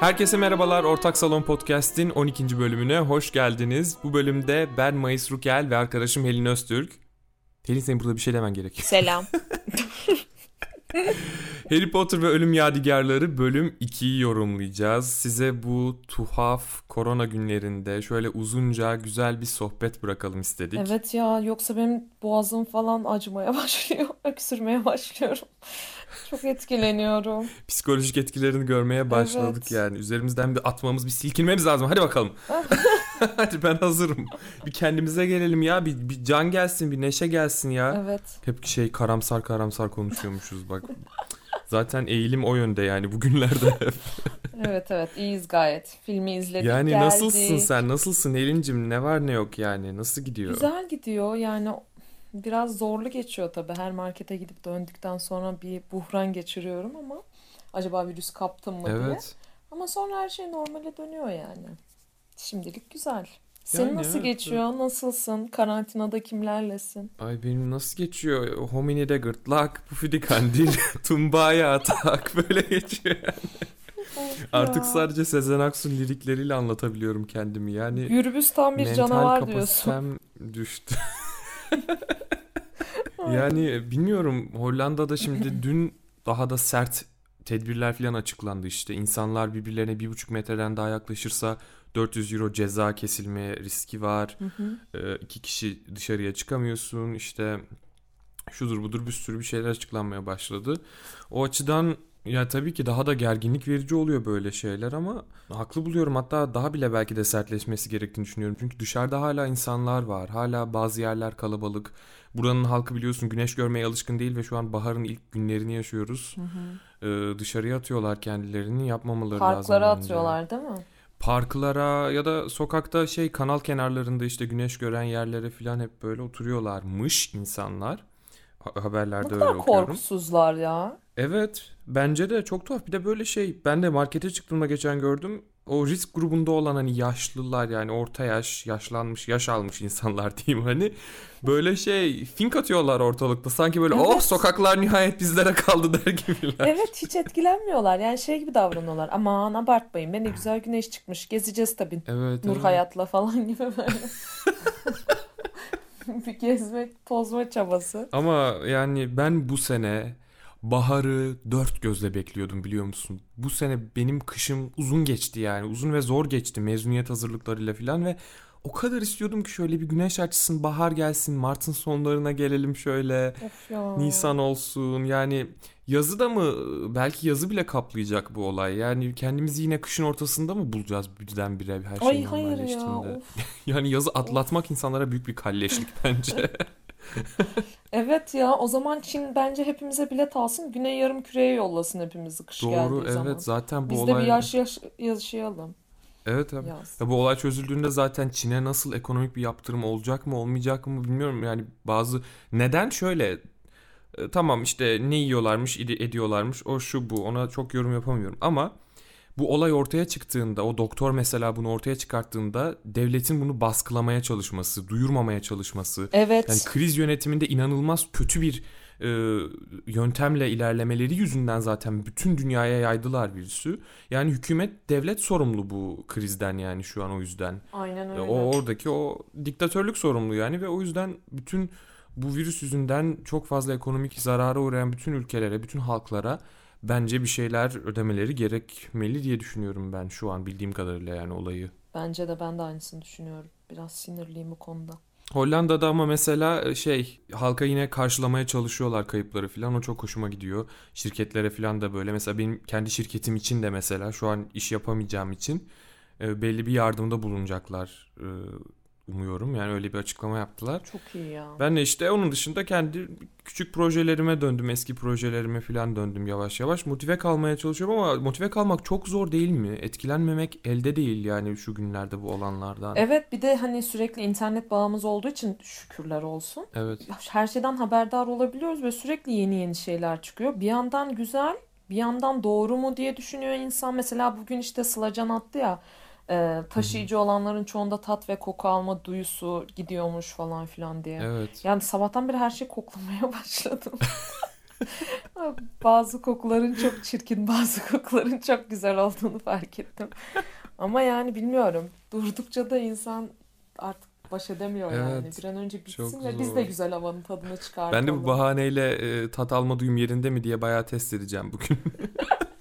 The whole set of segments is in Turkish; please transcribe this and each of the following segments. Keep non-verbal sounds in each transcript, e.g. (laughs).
Herkese merhabalar. Ortak Salon Podcast'in 12. bölümüne hoş geldiniz. Bu bölümde ben Mayıs Rukel ve arkadaşım Helin Öztürk. Helin senin burada bir şey demen gerekiyor. Selam. (laughs) Harry Potter ve Ölüm Yadigarları bölüm 2'yi yorumlayacağız. Size bu tuhaf korona günlerinde şöyle uzunca güzel bir sohbet bırakalım istedik. Evet ya yoksa benim boğazım falan acımaya (laughs) başlıyor. Öksürmeye başlıyorum. Çok etkileniyorum. (laughs) Psikolojik etkilerini görmeye başladık Evet. yani. Üzerimizden bir atmamız, bir silkinmemiz lazım. Hadi bakalım. (laughs) Hadi ben hazırım. Bir kendimize gelelim ya. Bir, bir can gelsin, bir neşe gelsin ya. Evet. Hep şey karamsar karamsar konuşuyormuşuz bak. Zaten eğilim o yönde yani bugünlerde. (laughs) Evet evet iyiyiz gayet. Filmi izledik yani geldik. nasılsın sen? Nasılsın Elin'cim? Ne var ne yok yani? Nasıl gidiyor? Güzel gidiyor yani biraz zorlu geçiyor tabii. Her markete gidip döndükten sonra bir buhran geçiriyorum ama acaba virüs kaptım mı diye. Evet. Ama sonra her şey normale dönüyor yani. Şimdilik güzel. Senin Yani nasıl evet, geçiyor? Nasılsın? Karantinada kimlerlesin? Ay benim nasıl geçiyor? Hominide gırtlak, pufidi kandil, (laughs) tumbaya atak böyle geçiyor. Artık sadece Sezen Aksu'nun lirikleriyle anlatabiliyorum kendimi. Yani Gürbüz tam bir canavar diyorsun. düştü. (laughs) Yani bilmiyorum Hollanda'da şimdi (clears throat) dün daha da sert tedbirler falan açıklandı işte. İnsanlar birbirlerine bir buçuk metreden daha yaklaşırsa 400 euro ceza kesilme riski var. Hı hı. Ee, iki kişi dışarıya çıkamıyorsun işte şudur budur bir sürü bir şeyler açıklanmaya başladı. O açıdan ya tabii ki daha da gerginlik verici oluyor böyle şeyler ama haklı buluyorum. Hatta daha bile belki de sertleşmesi gerektiğini düşünüyorum. Çünkü dışarıda hala insanlar var. Hala bazı yerler kalabalık. Buranın halkı biliyorsun güneş görmeye alışkın değil ve şu an baharın ilk günlerini yaşıyoruz. Hı hı. Ee, dışarıya atıyorlar kendilerini yapmamaları lazım Parklara atıyorlar değil mi? Parklara ya da sokakta şey kanal kenarlarında işte güneş gören yerlere falan hep böyle oturuyorlarmış insanlar. Ha- Haberlerde Ne öyle kadar okuyorum. korkusuzlar ya. Evet bence de çok tuhaf. Bir de böyle şey ben de markete çıktığımda geçen gördüm. O risk grubunda olan hani yaşlılar yani orta yaş, yaşlanmış, yaş almış insanlar (laughs) diyeyim hani. Böyle şey fink atıyorlar ortalıkta. Sanki böyle oh Evet. sokaklar nihayet bizlere kaldı der gibiler. Evet hiç etkilenmiyorlar. Yani şey gibi davranıyorlar. Aman abartmayın. Be ne güzel güneş çıkmış. Gezeceğiz tabii. Evet, Nur evet. Hayat'la falan gibi böyle. (laughs) Bir gezmek, tozma çabası. Ama yani ben bu sene baharı dört gözle bekliyordum biliyor musun? Bu sene benim kışım uzun geçti yani. Uzun ve zor geçti mezuniyet hazırlıklarıyla falan ve o kadar istiyordum ki şöyle bir güneş açsın, bahar gelsin, Mart'ın sonlarına gelelim şöyle. Of ya. Nisan olsun yani yazı da mı belki yazı bile kaplayacak bu olay. Yani kendimizi yine kışın ortasında mı bulacağız birdenbire her şey Ay hayır ya. normalleştiğinde? Of. (laughs) Yani yazı atlatmak insanlara büyük bir kalleşlik bence. (laughs) Evet ya o zaman Çin bence hepimize bilet alsın. Güney yarım küreye yollasın hepimizi kış Doğru geldiği evet zaman. zaten bu Biz de olay bir yaş, yaş yaşayalım. Evet evet. Yaz. Ya bu olay çözüldüğünde zaten Çin'e nasıl ekonomik bir yaptırım olacak mı olmayacak mı bilmiyorum. Yani bazı neden şöyle e, tamam işte ne yiyorlarmış edi- ediyorlarmış o şu bu ona çok yorum yapamıyorum ama bu olay ortaya çıktığında o doktor mesela bunu ortaya çıkarttığında devletin bunu baskılamaya çalışması, duyurmamaya çalışması Evet. yani kriz yönetiminde inanılmaz kötü bir e, yöntemle ilerlemeleri yüzünden zaten bütün dünyaya yaydılar virüsü. Yani hükümet, devlet sorumlu bu krizden yani şu an o yüzden. Aynen E, öyle. O oradaki o diktatörlük sorumlu yani ve o yüzden bütün bu virüs yüzünden çok fazla ekonomik zarara uğrayan bütün ülkelere, bütün halklara bence bir şeyler ödemeleri gerekmeli diye düşünüyorum ben şu an bildiğim kadarıyla yani olayı. Bence de ben de aynısını düşünüyorum. Biraz sinirliyim bu konuda. Hollanda'da ama mesela e, şey halka yine karşılamaya çalışıyorlar kayıpları falan o çok hoşuma gidiyor. Şirketlere falan da böyle mesela benim kendi şirketim için de mesela şu an iş yapamayacağım için e, belli bir yardımda bulunacaklar e, umuyorum. Yani öyle bir açıklama yaptılar. Çok iyi ya. Ben de işte onun dışında kendi küçük projelerime döndüm. Eski projelerime falan döndüm yavaş yavaş. Motive kalmaya çalışıyorum ama motive kalmak çok zor değil mi? Etkilenmemek elde değil yani şu günlerde bu olanlardan. Evet bir de hani sürekli internet bağımız olduğu için şükürler olsun. Evet. Her şeyden haberdar olabiliyoruz ve sürekli yeni yeni şeyler çıkıyor. Bir yandan güzel, bir yandan doğru mu diye düşünüyor insan. Mesela bugün işte Sılacan attı ya. E, taşıyıcı olanların çoğunda tat ve koku alma duyusu gidiyormuş falan filan diye. Evet. Yani sabahtan beri her şeyi koklamaya (laughs) başladım. (laughs) bazı kokuların çok çirkin, bazı kokuların çok güzel olduğunu fark ettim. Ama yani bilmiyorum. Durdukça da insan artık baş edemiyor yani. Evet, Bir an önce bitsin ve biz de güzel havanın tadını çıkartalım. Ben de bu bahaneyle e, tat alma duyum yerinde mi diye bayağı test edeceğim bugün. (laughs)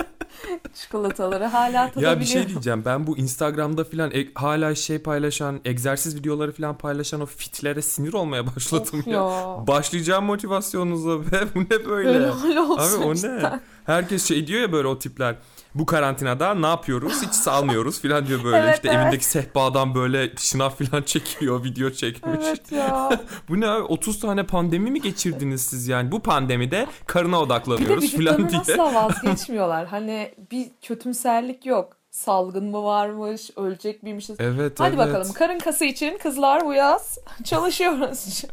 (laughs) Çikolataları hala tadabiliyorum. ya bir şey diyeceğim. Ben bu Instagram'da falan e- hala şey paylaşan, egzersiz videoları falan paylaşan o fitlere sinir olmaya başladım Of ya. ya. Başlayacağım motivasyonunuza ve (laughs) bu ne böyle? Hal olsun Abi o ne? cidden. Herkes şey diyor ya böyle o tipler. Bu karantinada ne yapıyoruz? Hiç salmıyoruz falan diyor böyle. Evet, işte evet. evindeki sehpadan böyle şınav falan (laughs) çekiyor, video çekmiş. Evet ya. (laughs) Bu ne abi? 30 tane pandemi mi geçirdiniz siz yani? Bu pandemide karına Bir de odaklanıyoruz vücutlarından diye. asla (laughs) vazgeçmiyorlar. Hani bir kötümserlik yok. Salgın mı varmış, ölecek miymişiz? Evet Hadi evet. bakalım karın kası için kızlar bu yaz çalışıyoruz.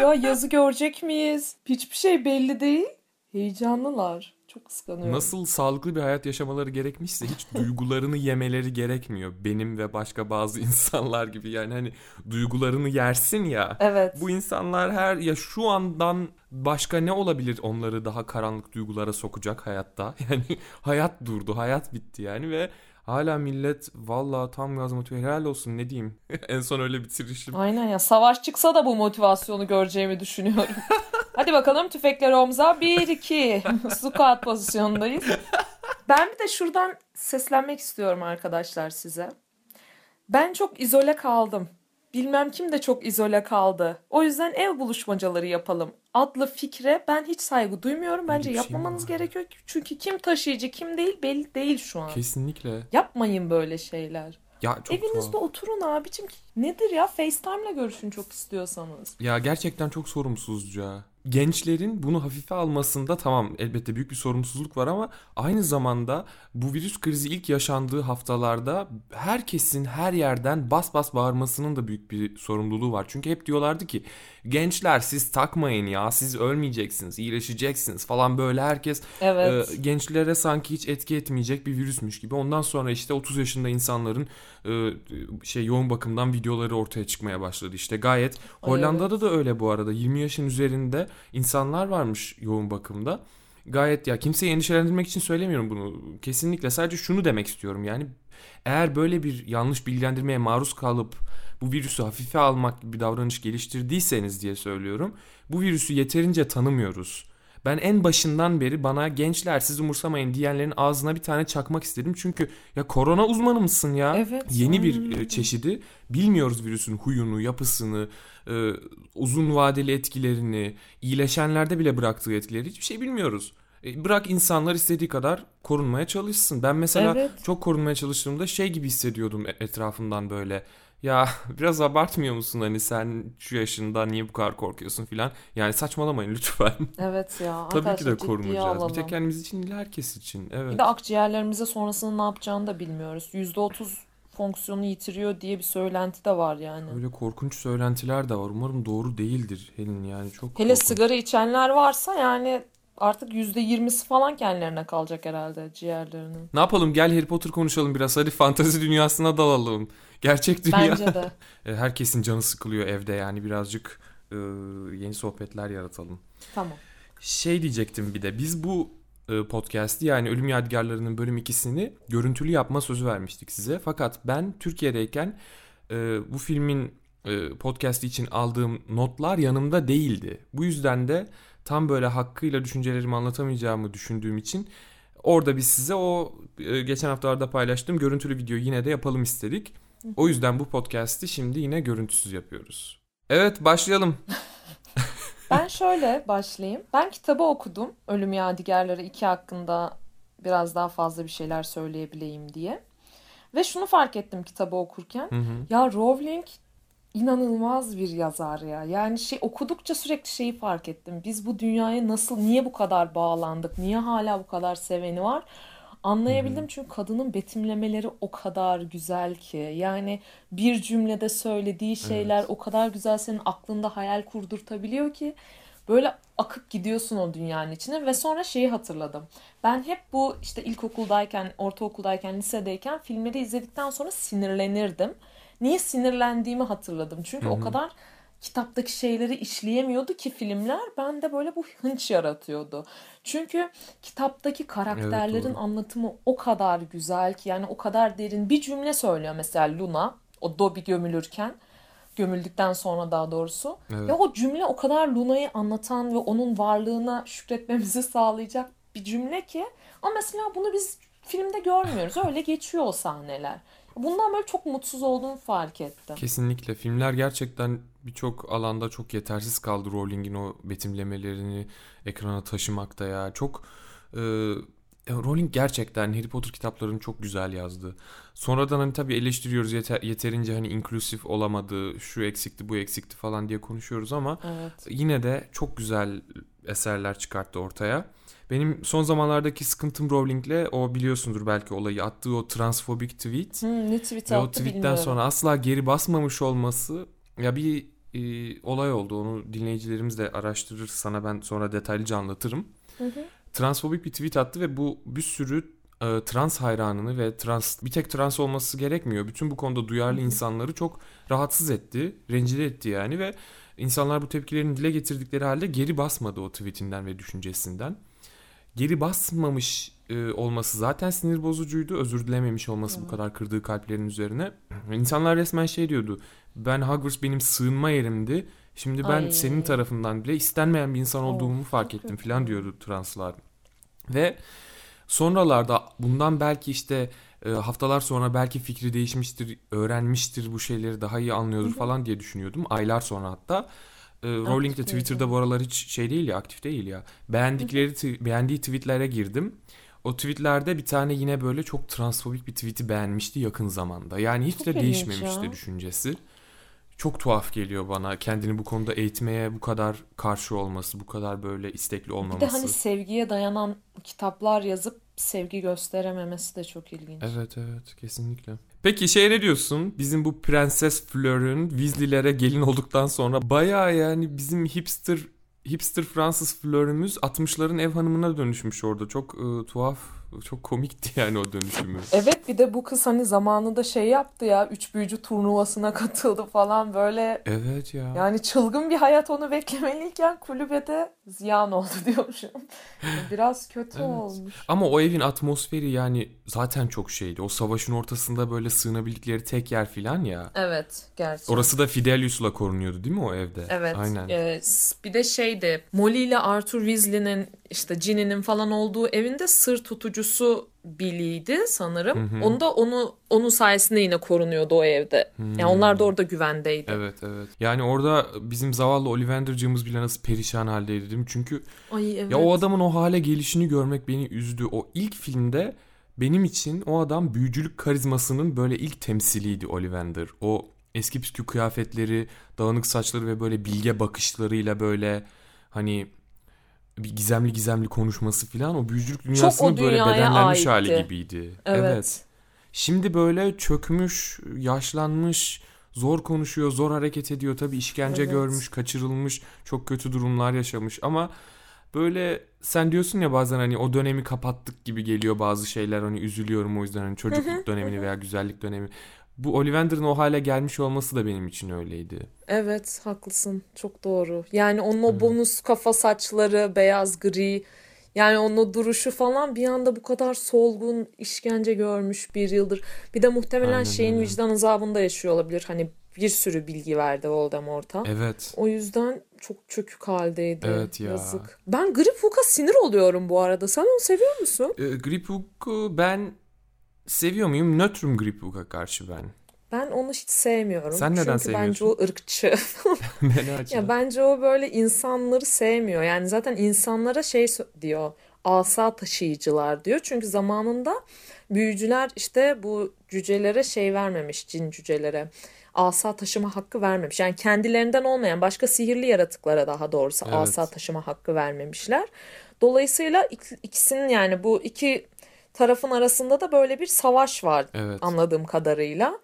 ya yazı görecek miyiz? Hiçbir şey belli değil. Heyecanlılar. Çok kıskanıyorum. Nasıl sağlıklı bir hayat yaşamaları gerekmişse hiç (laughs) duygularını yemeleri gerekmiyor. Benim ve başka bazı (laughs) insanlar gibi yani hani duygularını yersin ya. Evet. Bu insanlar her ya şu andan başka ne olabilir onları daha karanlık duygulara sokacak hayatta? (laughs) Yani hayat durdu, hayat bitti yani ve hala millet vallahi tam gaz motive helal olsun ne diyeyim. (laughs) en son öyle bitirişim. Aynen ya. Savaş çıksa da bu motivasyonu göreceğimi düşünüyorum. (laughs) Hadi bakalım tüfekler omza. Bir, iki. (laughs) Squat pozisyondayız. Ben bir de şuradan seslenmek istiyorum arkadaşlar size. Ben çok izole kaldım. Bilmem kim de çok izole kaldı. O yüzden ev buluşmacaları yapalım. Adlı fikre ben hiç saygı duymuyorum. Bence şey yapmamanız var? gerekiyor. Çünkü kim taşıyıcı kim değil belli değil şu an. Kesinlikle. Yapmayın böyle şeyler. Ya çok Evinizde tuhaf. oturun abicim. Nedir ya? FaceTime'la görüşün çok istiyorsanız. Ya gerçekten çok sorumsuzca. Gençlerin bunu hafife almasında tamam elbette büyük bir sorumsuzluk var ama aynı zamanda bu virüs krizi ilk yaşandığı haftalarda herkesin her yerden bas bas bağırmasının da büyük bir sorumluluğu var. Çünkü hep diyorlardı ki gençler siz takmayın ya siz ölmeyeceksiniz iyileşeceksiniz falan böyle herkes Evet. e, gençlere sanki hiç etki etmeyecek bir virüsmüş gibi. Ondan sonra işte 30 yaşında insanların şey yoğun bakımdan videoları ortaya çıkmaya başladı. İşte gayet Ay, Hollanda'da da öyle bu arada. 20 yaşın üzerinde insanlar varmış yoğun bakımda. Gayet ya kimseyi endişelendirmek için söylemiyorum bunu. Kesinlikle sadece şunu demek istiyorum. Yani eğer böyle bir yanlış bilgilendirmeye maruz kalıp bu virüsü hafife almak gibi bir davranış geliştirdiyseniz diye söylüyorum. Bu virüsü yeterince tanımıyoruz. Ben en başından beri bana gençler siz umursamayın diyenlerin ağzına bir tane çakmak istedim. Çünkü ya korona uzmanı mısın ya? Evet, Yeni bir e, çeşidi. Bilmiyoruz virüsün huyunu, yapısını, e, uzun vadeli etkilerini, iyileşenlerde bile bıraktığı etkileri hiçbir şey bilmiyoruz. E, bırak insanlar istediği kadar korunmaya çalışsın. Ben mesela Evet. çok korunmaya çalıştığımda şey gibi hissediyordum etrafımdan böyle. Ya (laughs) biraz abartmıyor musun hani sen şu yaşında niye bu kadar korkuyorsun filan. Yani saçmalamayın lütfen. (laughs) Evet ya. Tabii ki de korunacağız. Bir tek kendimiz için değil herkes için. Evet. Bir de akciğerlerimize sonrasında ne yapacağını da bilmiyoruz. %30 fonksiyonu yitiriyor diye bir söylenti de var yani. Öyle korkunç söylentiler de var. Umarım doğru değildir Helin yani çok Hele korkunç. sigara içenler varsa yani artık %20'si falan kendilerine kalacak herhalde ciğerlerinin. Ne yapalım gel Harry Potter konuşalım biraz. Hadi fantezi dünyasına dalalım. Gerçek dünya. Bence de. (laughs) E, Herkesin canı sıkılıyor evde yani birazcık e, yeni sohbetler yaratalım. Tamam. Şey diyecektim bir de biz bu e, podcast'i yani Ölüm Yadigarları'nın bölüm ikisini görüntülü yapma sözü vermiştik size. Fakat ben Türkiye'deyken e, bu filmin e, podcast'i için aldığım notlar yanımda değildi. Bu yüzden de tam böyle hakkıyla düşüncelerimi anlatamayacağımı düşündüğüm için orada biz size o e, geçen haftalarda paylaştığım görüntülü videoyu yine de yapalım istedik. O yüzden bu podcast'i şimdi yine görüntüsüz yapıyoruz. Evet başlayalım. (laughs) Ben şöyle başlayayım. Ben kitabı okudum. Ölüm Yadigarları 2 hakkında biraz daha fazla bir şeyler söyleyebileyim diye. Ve şunu fark ettim kitabı okurken. Hı hı. Ya Rowling inanılmaz bir yazar ya. Yani şey okudukça sürekli şeyi fark ettim. Biz bu dünyaya nasıl, niye bu kadar bağlandık? Niye hala bu kadar seveni var? Anlayabildim çünkü kadının betimlemeleri o kadar güzel ki. Yani bir cümlede söylediği şeyler Evet. o kadar güzel senin aklında hayal kurdurtabiliyor ki böyle akıp gidiyorsun o dünyanın içine ve sonra şeyi hatırladım. Ben hep bu işte ilkokuldayken, ortaokuldayken, lisedeyken filmleri izledikten sonra sinirlenirdim. Niye sinirlendiğimi hatırladım. Çünkü Hı o kadar kitaptaki şeyleri işleyemiyordu ki filmler. Ben de böyle bu hınç yaratıyordu. Çünkü kitaptaki karakterlerin Evet, anlatımı o kadar güzel ki yani o kadar derin. Bir cümle söylüyor mesela Luna o Dobby gömülürken gömüldükten sonra daha doğrusu. Evet. Ve o cümle o kadar Luna'yı anlatan ve onun varlığına şükretmemizi (laughs) sağlayacak bir cümle ki ama mesela bunu biz filmde görmüyoruz. Öyle geçiyor o sahneler. Bundan böyle çok mutsuz olduğumu fark ettim. Kesinlikle. Filmler gerçekten birçok alanda çok yetersiz kaldı Rowling'in o betimlemelerini ekrana taşımakta ya. Çok e, Rowling gerçekten Harry Potter kitaplarını çok güzel yazdı. Sonradan hani tabii eleştiriyoruz yeter, yeterince hani inklusif olamadı, şu eksikti, bu eksikti falan diye konuşuyoruz ama Evet. yine de çok güzel eserler çıkarttı ortaya. Benim son zamanlardaki sıkıntım Rowling'le o biliyorsundur belki olayı attığı o transfobik tweet. Hmm, ne tweet Ve o attı tweetten bilmiyorum. sonra asla geri basmamış olması ya bir e, olay oldu. Onu dinleyicilerimiz de araştırır. Sana ben sonra detaylıca anlatırım. Hı hı. Transfobik bir tweet attı ve bu bir sürü e, trans hayranını ve trans bir tek trans olması gerekmiyor. Bütün bu konuda duyarlı insanları çok rahatsız etti, rencide etti yani ve insanlar bu tepkilerini dile getirdikleri halde geri basmadı o tweetinden ve düşüncesinden. Geri basmamış e, olması zaten sinir bozucuydu. Özür dilememiş olması bu Evet. kadar kırdığı kalplerin üzerine. İnsanlar resmen şey diyordu. Ben Hogwarts benim sığınma yerimdi. Şimdi ben Ay. senin tarafından bile istenmeyen bir insan olduğumu Of, fark ettim falan diyordu translar. Ve sonralarda bundan belki işte e, haftalar sonra belki fikri değişmiştir, öğrenmiştir bu şeyleri daha iyi anlıyordur falan diye düşünüyordum. Aylar sonra hatta. E, Rowling de Twitter'da bu aralar hiç şey değil ya, aktif değil ya. Beğendikleri beğendiği tweetlere girdim. O tweetlerde bir tane yine böyle çok transfobik bir tweet'i beğenmişti yakın zamanda. Yani hiç Çok de değişmemişti ya. düşüncesi. Çok tuhaf geliyor bana kendini bu konuda eğitmeye bu kadar karşı olması, bu kadar böyle istekli Bir de olmaması. hani sevgiye dayanan kitaplar yazıp sevgi gösterememesi de çok ilginç. Evet evet kesinlikle. Peki şey ne diyorsun? Bizim bu Prenses Fleur'ün Weasley'lere gelin olduktan sonra bayağı yani bizim hipster hipster Fransız Fleur'ümüz 60'ların ev hanımına dönüşmüş orada. Çok e, tuhaf, çok komikti yani o dönüşümü. Evet bir de bu kız hani zamanında şey yaptı ya üç büyücü turnuvasına katıldı falan böyle Evet ya. yani çılgın bir hayat onu beklemeliyken kulübede ziyan oldu (laughs) diyormuşum. Biraz kötü Evet. olmuş. Ama o evin atmosferi yani zaten çok şeydi. O savaşın ortasında böyle sığınabildikleri tek yer filan ya. Evet gerçekten. Orası da Fidelius'la korunuyordu değil mi o evde? Evet. Aynen. Ee, bir de şeydi. Molly ile Arthur Weasley'nin işte Ginny'nin falan olduğu evinde sır tutucusu Billy'ydi sanırım. Hı hı. Onu da onu onun sayesinde yine korunuyordu o evde. Yani onlar da orada güvendeydi. Evet evet. Yani orada bizim zavallı Ollivander'cığımız bile nasıl perişan haldeydi değil mi? Çünkü Ay evet. ya o adamın o hale gelişini görmek beni üzdü. O ilk filmde benim için o adam büyücülük karizmasının böyle ilk temsiliydi Ollivander. O eski püskü kıyafetleri, dağınık saçları ve böyle bilge bakışlarıyla böyle hani bir gizemli gizemli konuşması falan o büyücülük dünyasının böyle dünyaya bedenlenmiş hali aitti. gibiydi. Evet. Şimdi böyle çökmüş, yaşlanmış, zor konuşuyor, zor hareket ediyor. Tabii işkence Evet. görmüş, kaçırılmış, çok kötü durumlar yaşamış ama böyle sen diyorsun ya bazen hani o dönemi kapattık gibi geliyor bazı şeyler hani üzülüyorum o yüzden hani çocukluk dönemini veya güzellik dönemi. Bu Ollivander'ın o hale gelmiş olması da benim için öyleydi. Evet haklısın. Çok doğru. Yani onun o bonus kafa saçları, beyaz gri yani onun o duruşu falan bir anda bu kadar solgun işkence görmüş bir yıldır. Bir de muhtemelen Aynen şeyin öyle. vicdan azabında yaşıyor olabilir. Hani bir sürü bilgi verdi Voldemort'a. Evet. O yüzden çok çökük haldeydi. Evet ya. Yazık. Ben Griphook'a sinir oluyorum bu arada. Sen onu seviyor musun? E, Griphook'u ben seviyor muyum? Nötrüm Griphook'a karşı ben. Ben onu hiç sevmiyorum. Sen neden Çünkü bence sevmiyorsun? o ırkçı. (laughs) açıdan? Ya bence o böyle insanları sevmiyor. Yani zaten insanlara şey diyor. Asa taşıyıcılar diyor. Çünkü zamanında büyücüler işte bu cücelere şey vermemiş, cin cücelere. Asa taşıma hakkı vermemiş. Yani kendilerinden olmayan başka sihirli yaratıklara daha doğrusu Evet. asa taşıma hakkı vermemişler. Dolayısıyla ik- ikisinin yani bu iki tarafın arasında da böyle bir savaş var Evet. anladığım kadarıyla.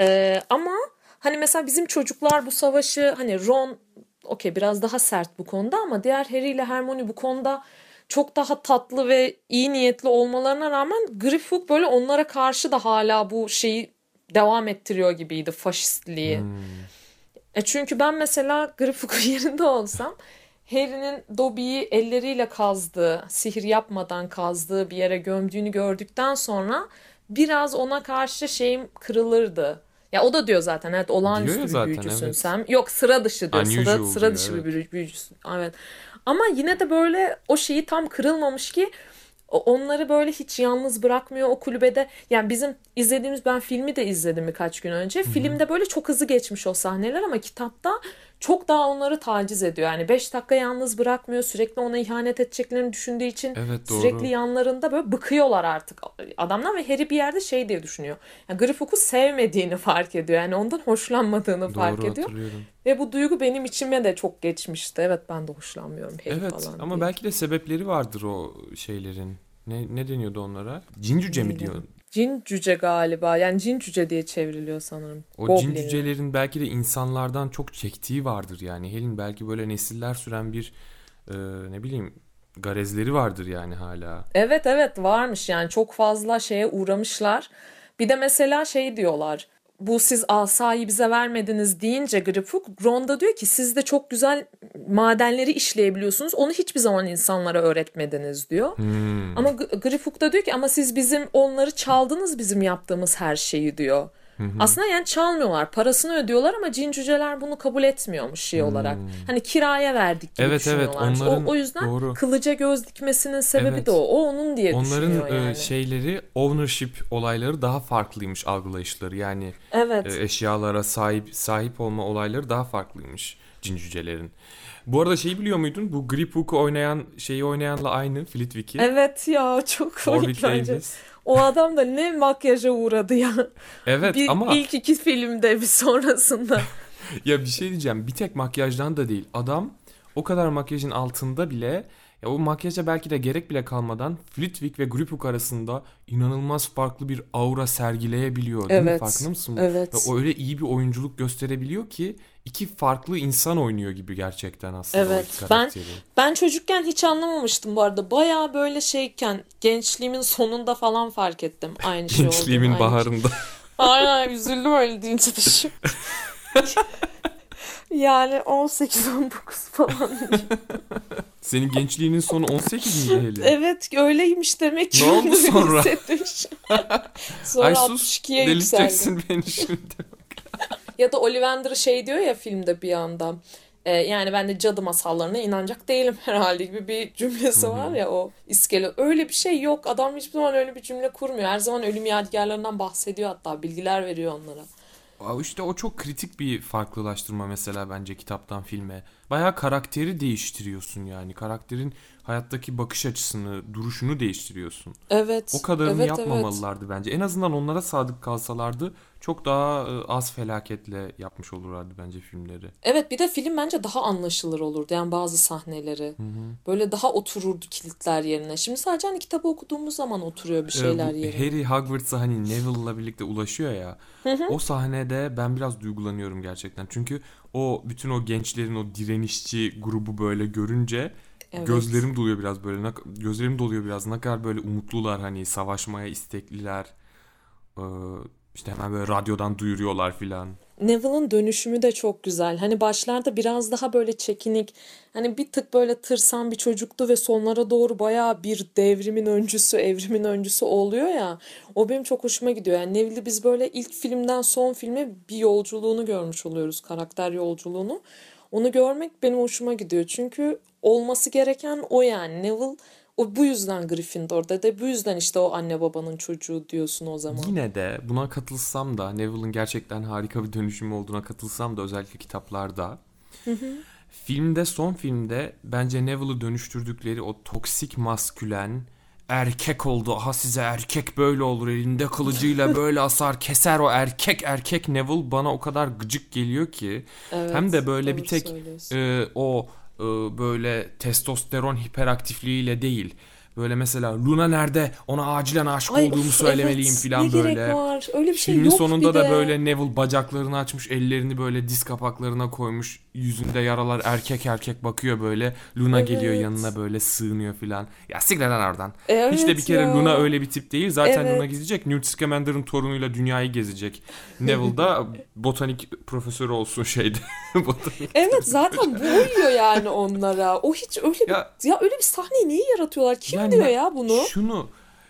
Ee, ama hani mesela bizim çocuklar bu savaşı hani Ron okey biraz daha sert bu konuda ama diğer Harry ile Hermione bu konuda çok daha tatlı ve iyi niyetli olmalarına rağmen Griphook böyle onlara karşı da hala bu şeyi devam ettiriyor gibiydi faşistliği. Hmm. E çünkü ben mesela Grifuk'un (laughs) yerinde olsam Harry'nin Dobby'yi elleriyle kazdığı, sihir yapmadan kazdığı bir yere gömdüğünü gördükten sonra biraz ona karşı şeyim kırılırdı. Ya o da diyor zaten evet olağanüstü Diyor bir zaten, büyücüsün evet. sen. Yok sıra dışı diyor. Sıra, Unusual sıra diyor, dışı evet. bir büyü- büyücüsün. Evet. Ama yine de böyle o şeyi tam kırılmamış ki onları böyle hiç yalnız bırakmıyor o kulübede. Yani bizim izlediğimiz ben filmi de izledim birkaç gün önce. Filmde böyle çok hızlı geçmiş o sahneler ama kitapta çok daha onları taciz ediyor. Yani 5 dakika yalnız bırakmıyor. Sürekli ona ihanet edeceklerini düşündüğü için Evet, doğru. sürekli yanlarında böyle bıkıyorlar artık adamdan ve Harry bir yerde şey diye düşünüyor. Yani Griffook'u sevmediğini fark ediyor. Yani ondan hoşlanmadığını fark Doğru ediyor. hatırlıyorum. Ve bu duygu benim içime de çok geçmişti. Evet ben de hoşlanmıyorum Harry Evet falan ama diye. belki de sebepleri vardır o şeylerin. Ne, ne deniyordu onlara? Cin cüce mi diyor? Cin cüce galiba. Yani cin cüce diye çevriliyor sanırım. O Goblin. cin cücelerin belki de insanlardan çok çektiği vardır yani. Helin belki böyle nesiller süren bir e, ne bileyim garezleri vardır yani hala. Evet evet varmış yani çok fazla şeye uğramışlar. Bir de mesela şey diyorlar. Bu siz asayı bize vermediniz deyince Griphook, Ron da diyor ki siz de çok güzel madenleri işleyebiliyorsunuz. Onu hiçbir zaman insanlara öğretmediniz diyor. Hmm. Ama G- Griphook da diyor ki ama siz bizim onları çaldınız bizim yaptığımız her şeyi diyor. Aslında yani çalmıyorlar. Parasını ödüyorlar ama cin cüceler bunu kabul etmiyormuş şey olarak. Hani kiraya verdik gibi Hmm. Evet, evet, düşünüyorlarmış. onların- o, o yüzden doğru. kılıca göz dikmesinin sebebi Evet. de o. O onun diye Onların düşünüyor e, yani. şeyleri ownership olayları daha farklıymış algılayışları. Yani evet. e, eşyalara sahip sahip olma olayları daha farklıymış cin cücelerin. Bu arada şeyi biliyor muydun? Bu Griphook'u oynayan şeyi oynayanla aynı Flitwick'i. Evet ya çok komik bence. Davis. O adam da ne makyaja uğradı ya. Evet Bir, ama ilk iki filmde bir sonrasında. (laughs) ya bir şey diyeceğim. Bir tek makyajdan da değil. Adam o kadar makyajın altında bile ya o makyaja belki de gerek bile kalmadan Flitwick ve Griphook arasında inanılmaz farklı bir aura sergileyebiliyor. Değil mi? Evet, Farkında mısın? evet. Ve o öyle iyi bir oyunculuk gösterebiliyor ki iki farklı insan oynuyor gibi gerçekten aslında Evet, ben-. Ben çocukken hiç anlamamıştım bu arada. Baya böyle şeyken gençliğimin sonunda falan fark ettim aynı şey olduğunu. Gençliğimin aynı- baharında. Aynen üzüldüm öyle deyince de şimdi. (laughs) yani 18-19 falan. Senin gençliğinin sonu 18 miydi Helin? evet öyleymiş demek ki. Ne oldu sonra? (laughs) sonra Ay sus 62'ye yükseldi. delirteceksin beni şimdi. Ya da Ollivander şey diyor ya filmde bir anda. e, yani ben de cadı masallarına inanacak değilim (laughs) herhalde gibi bir cümlesi var ya o iskele. Öyle bir şey yok. Adam hiçbir zaman öyle bir cümle kurmuyor. Her zaman ölüm yadigarlarından bahsediyor hatta. Bilgiler veriyor onlara. İşte o çok kritik bir farklılaştırma mesela bence kitaptan filme. Bayağı karakteri değiştiriyorsun yani. Karakterin hayattaki bakış açısını, duruşunu değiştiriyorsun. Evet. O kadarını evet, evet. yapmamalılardı bence. En azından onlara sadık kalsalardı çok daha e, az felaketle yapmış olurlardı bence filmleri. Evet bir de film bence daha anlaşılır olurdu. Yani bazı sahneleri. Böyle daha otururdu kilitler yerine. Şimdi sadece hani kitabı okuduğumuz zaman oturuyor bir Ee, şeyler bu yerine. Harry Hogwarts'a hani Neville'la birlikte ulaşıyor ya. O sahnede ben biraz duygulanıyorum gerçekten. Çünkü o bütün o gençlerin o direnişçi grubu böyle görünce Evet. gözlerim doluyor biraz böyle. Gözlerim doluyor biraz. Ne kadar böyle umutlular hani savaşmaya istekliler. Ee, işte hemen böyle radyodan duyuruyorlar filan. Neville'ın dönüşümü de çok güzel. Hani başlarda biraz daha böyle çekinik, hani bir tık böyle tırsan bir çocuktu ve sonlara doğru bayağı bir devrimin öncüsü, evrimin öncüsü oluyor ya. O benim çok hoşuma gidiyor. Yani Neville'i biz böyle ilk filmden son filme bir yolculuğunu görmüş oluyoruz, karakter yolculuğunu. Onu görmek benim hoşuma gidiyor. Çünkü olması gereken o yani. Neville o bu yüzden Gryffindor'da da bu yüzden işte o anne babanın çocuğu diyorsun o zaman. Yine de buna katılsam da Neville'ın gerçekten harika bir dönüşümü olduğuna katılsam da özellikle kitaplarda filmde son filmde bence Neville'ı dönüştürdükleri o toksik maskülen erkek oldu. Aha size erkek böyle olur elinde kılıcıyla (laughs) böyle asar keser o erkek erkek Neville bana o kadar gıcık geliyor ki. Evet, Hem de böyle bir tek e, o böyle testosteron hiperaktifliğiyle değil. Böyle mesela Luna nerede? Ona acilen aşık Ay, olduğumu of, söylemeliyim evet. falan ne böyle. gerek var? Öyle bir şey Filmin yok sonunda bir da de. böyle Neville bacaklarını açmış, ellerini böyle diz kapaklarına koymuş. Yüzünde yaralar erkek erkek bakıyor böyle. Luna geliyor Evet. yanına böyle sığınıyor filan. Ya siktir lan oradan. Evet Hiç de bir kere ya. Luna öyle bir tip değil. Zaten Evet. Luna gidecek. Newt Scamander'ın torunuyla dünyayı gezecek. Neville da botanik profesörü olsun şeyde. (laughs) botanik. Evet zaten bu uyuyor yani onlara. O hiç öyle bir, Ya- ya, öyle bir sahneyi niye yaratıyorlar? Kim Yani diyor ya bunu? Şunu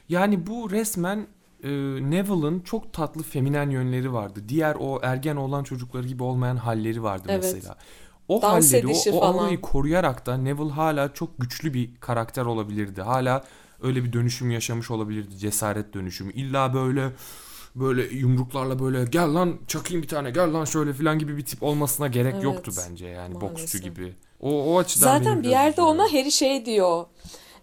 yani bu resmen e, Neville'ın çok tatlı feminen yönleri vardı. Diğer o ergen olan çocukları gibi olmayan halleri vardı Evet. mesela. O Dans halleri, o, o aurayı koruyarak da Neville hala çok güçlü bir karakter olabilirdi. Hala öyle bir dönüşüm yaşamış olabilirdi. Cesaret dönüşümü. İlla böyle böyle yumruklarla böyle gel lan çakayım bir tane gel lan şöyle filan gibi bir tip olmasına gerek Evet, yoktu bence yani boksçu maalesef. gibi. O, o açıdan Zaten bir yerde ona Harry şey diyor.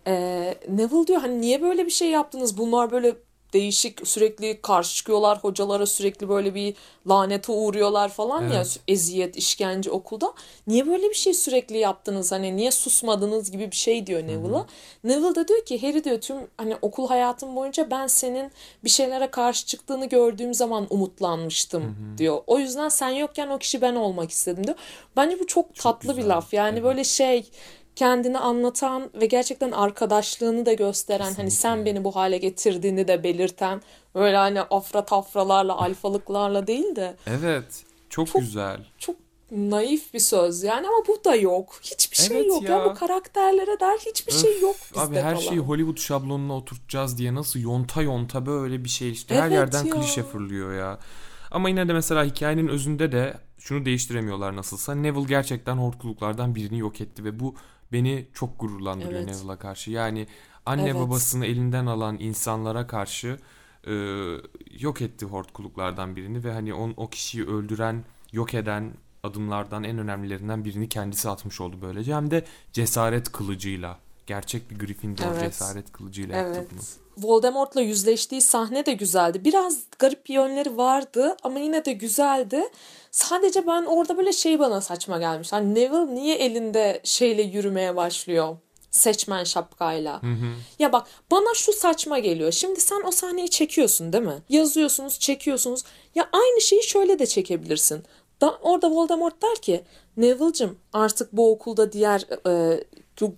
Ee, Neville diyor hani niye böyle bir şey yaptınız? Bunlar böyle değişik sürekli karşı çıkıyorlar hocalara sürekli böyle bir lanete uğruyorlar falan ya Evet. eziyet işkence okulda. Niye böyle bir şey sürekli yaptınız? Hani niye susmadınız gibi bir şey diyor Neville'a. Neville de diyor ki Harry diyor tüm hani okul hayatım boyunca ben senin bir şeylere karşı çıktığını gördüğüm zaman umutlanmıştım diyor. O yüzden sen yokken o kişi ben olmak istedim diyor. Bence bu çok, tatlı bir güzel, laf. Yani evet. böyle şey kendini anlatan ve gerçekten arkadaşlığını da gösteren hani sen beni bu hale getirdiğini de belirten öyle hani afra tafralarla alfalıklarla değil de Evet. Çok, Çok- güzel. çok naif bir söz yani ama bu da yok. Hiçbir şey Evet yok ya. ya. bu karakterlere dair hiçbir şey yok bizde Abi her falan. şeyi Hollywood şablonuna oturtacağız diye nasıl yonta yonta böyle bir şey işte her Evet yerden ya. klişe fırlıyor ya. Ama yine de mesela hikayenin özünde de şunu değiştiremiyorlar nasılsa. Neville gerçekten hortkuluklardan birini yok etti ve bu beni çok gururlandırıyor Evet. Neville'a karşı. Yani anne Evet. babasını elinden alan insanlara karşı e, yok etti hortkuluklardan birini ve hani on, o kişiyi öldüren, yok eden adımlardan en önemlilerinden birini kendisi atmış oldu böylece. Hem de cesaret kılıcıyla. Gerçek bir Gryffindor Evet. cesaret kılıcıyla yaptı Evet. bunu. Voldemort'la yüzleştiği sahne de güzeldi. Biraz garip yönleri vardı ama yine de güzeldi. Sadece ben orada böyle şey bana saçma gelmiş. Hani Neville niye elinde şeyle yürümeye başlıyor? Seçmen şapkayla. Ya bak bana şu saçma geliyor. Şimdi sen o sahneyi çekiyorsun değil mi? Yazıyorsunuz, çekiyorsunuz. Ya aynı şeyi şöyle de çekebilirsin. Da, orada Voldemort der ki Neville'cim artık bu okulda diğer e,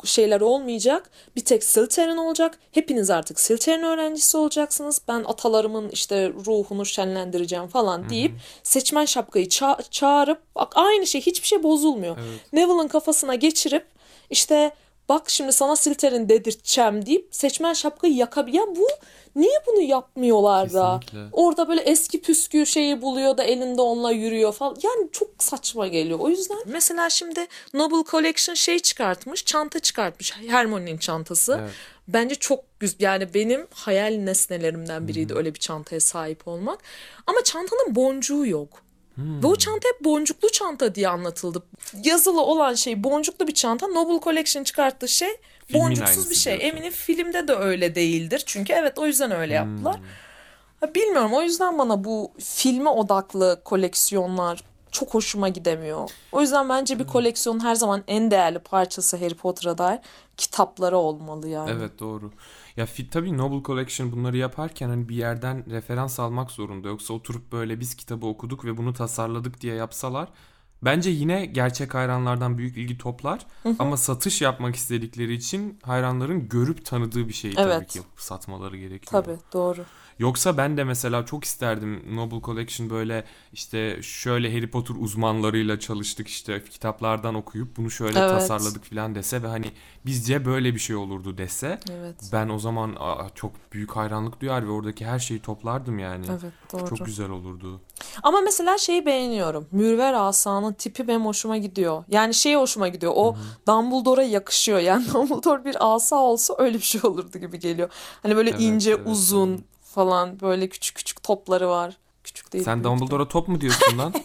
şeyler olmayacak. Bir tek Slytherin olacak. Hepiniz artık Slytherin öğrencisi olacaksınız. Ben atalarımın işte ruhunu şenlendireceğim falan deyip seçmen şapkayı ça- çağırıp bak aynı şey hiçbir şey bozulmuyor. Evet. Neville'ın kafasına geçirip işte bak şimdi sana Slytherin dedirteceğim deyip seçmen şapkayı yakabilir. Ya bu niye bunu yapmıyorlar da? Orada böyle eski püskü şeyi buluyor da elinde onunla yürüyor falan. Yani çok saçma geliyor. O yüzden mesela şimdi Noble Collection şey çıkartmış, çanta çıkartmış. Hermione'nin çantası. Evet. Bence çok güzel. Yani benim hayal nesnelerimden biriydi öyle bir çantaya sahip olmak. Ama çantanın boncuğu yok. Ve o çanta hep boncuklu çanta diye anlatıldı. Yazılı olan şey boncuklu bir çanta. Noble Collection çıkarttığı şey Filmin boncuksuz bir şey. diyorsun. Eminim filmde de öyle değildir. Çünkü evet o yüzden öyle yaptılar. Ha, bilmiyorum o yüzden bana bu filme odaklı koleksiyonlar çok hoşuma gidemiyor. O yüzden bence bir koleksiyonun her zaman en değerli parçası Harry Potter'a dair kitapları olmalı yani. Evet doğru. Ya fi, tabii Noble Collection bunları yaparken hani bir yerden referans almak zorunda. Yoksa oturup böyle biz kitabı okuduk ve bunu tasarladık diye yapsalar bence yine gerçek hayranlardan büyük ilgi toplar. Ama satış yapmak istedikleri için hayranların görüp tanıdığı bir şeyi tabii Evet. ki yapıp satmaları gerekiyor. Tabii doğru. Yoksa ben de mesela çok isterdim Noble Collection böyle işte şöyle Harry Potter uzmanlarıyla çalıştık işte kitaplardan okuyup bunu şöyle Evet. tasarladık falan dese ve hani bizce böyle bir şey olurdu dese Evet. ben o zaman aa, çok büyük hayranlık duyar ve oradaki her şeyi toplardım yani. Evet doğru. Çok güzel olurdu. Ama mesela şeyi beğeniyorum. Mürver asanın tipi benim hoşuma gidiyor. Yani şey hoşuma gidiyor. O Dumbledore'a yakışıyor. Yani (laughs) Dumbledore bir asa olsa öyle bir şey olurdu gibi geliyor. Hani böyle Evet, ince, evet, uzun evet. Falan böyle küçük küçük topları var. Küçük değil. Sen. Dumbledore'a top mu diyorsun lan? (laughs)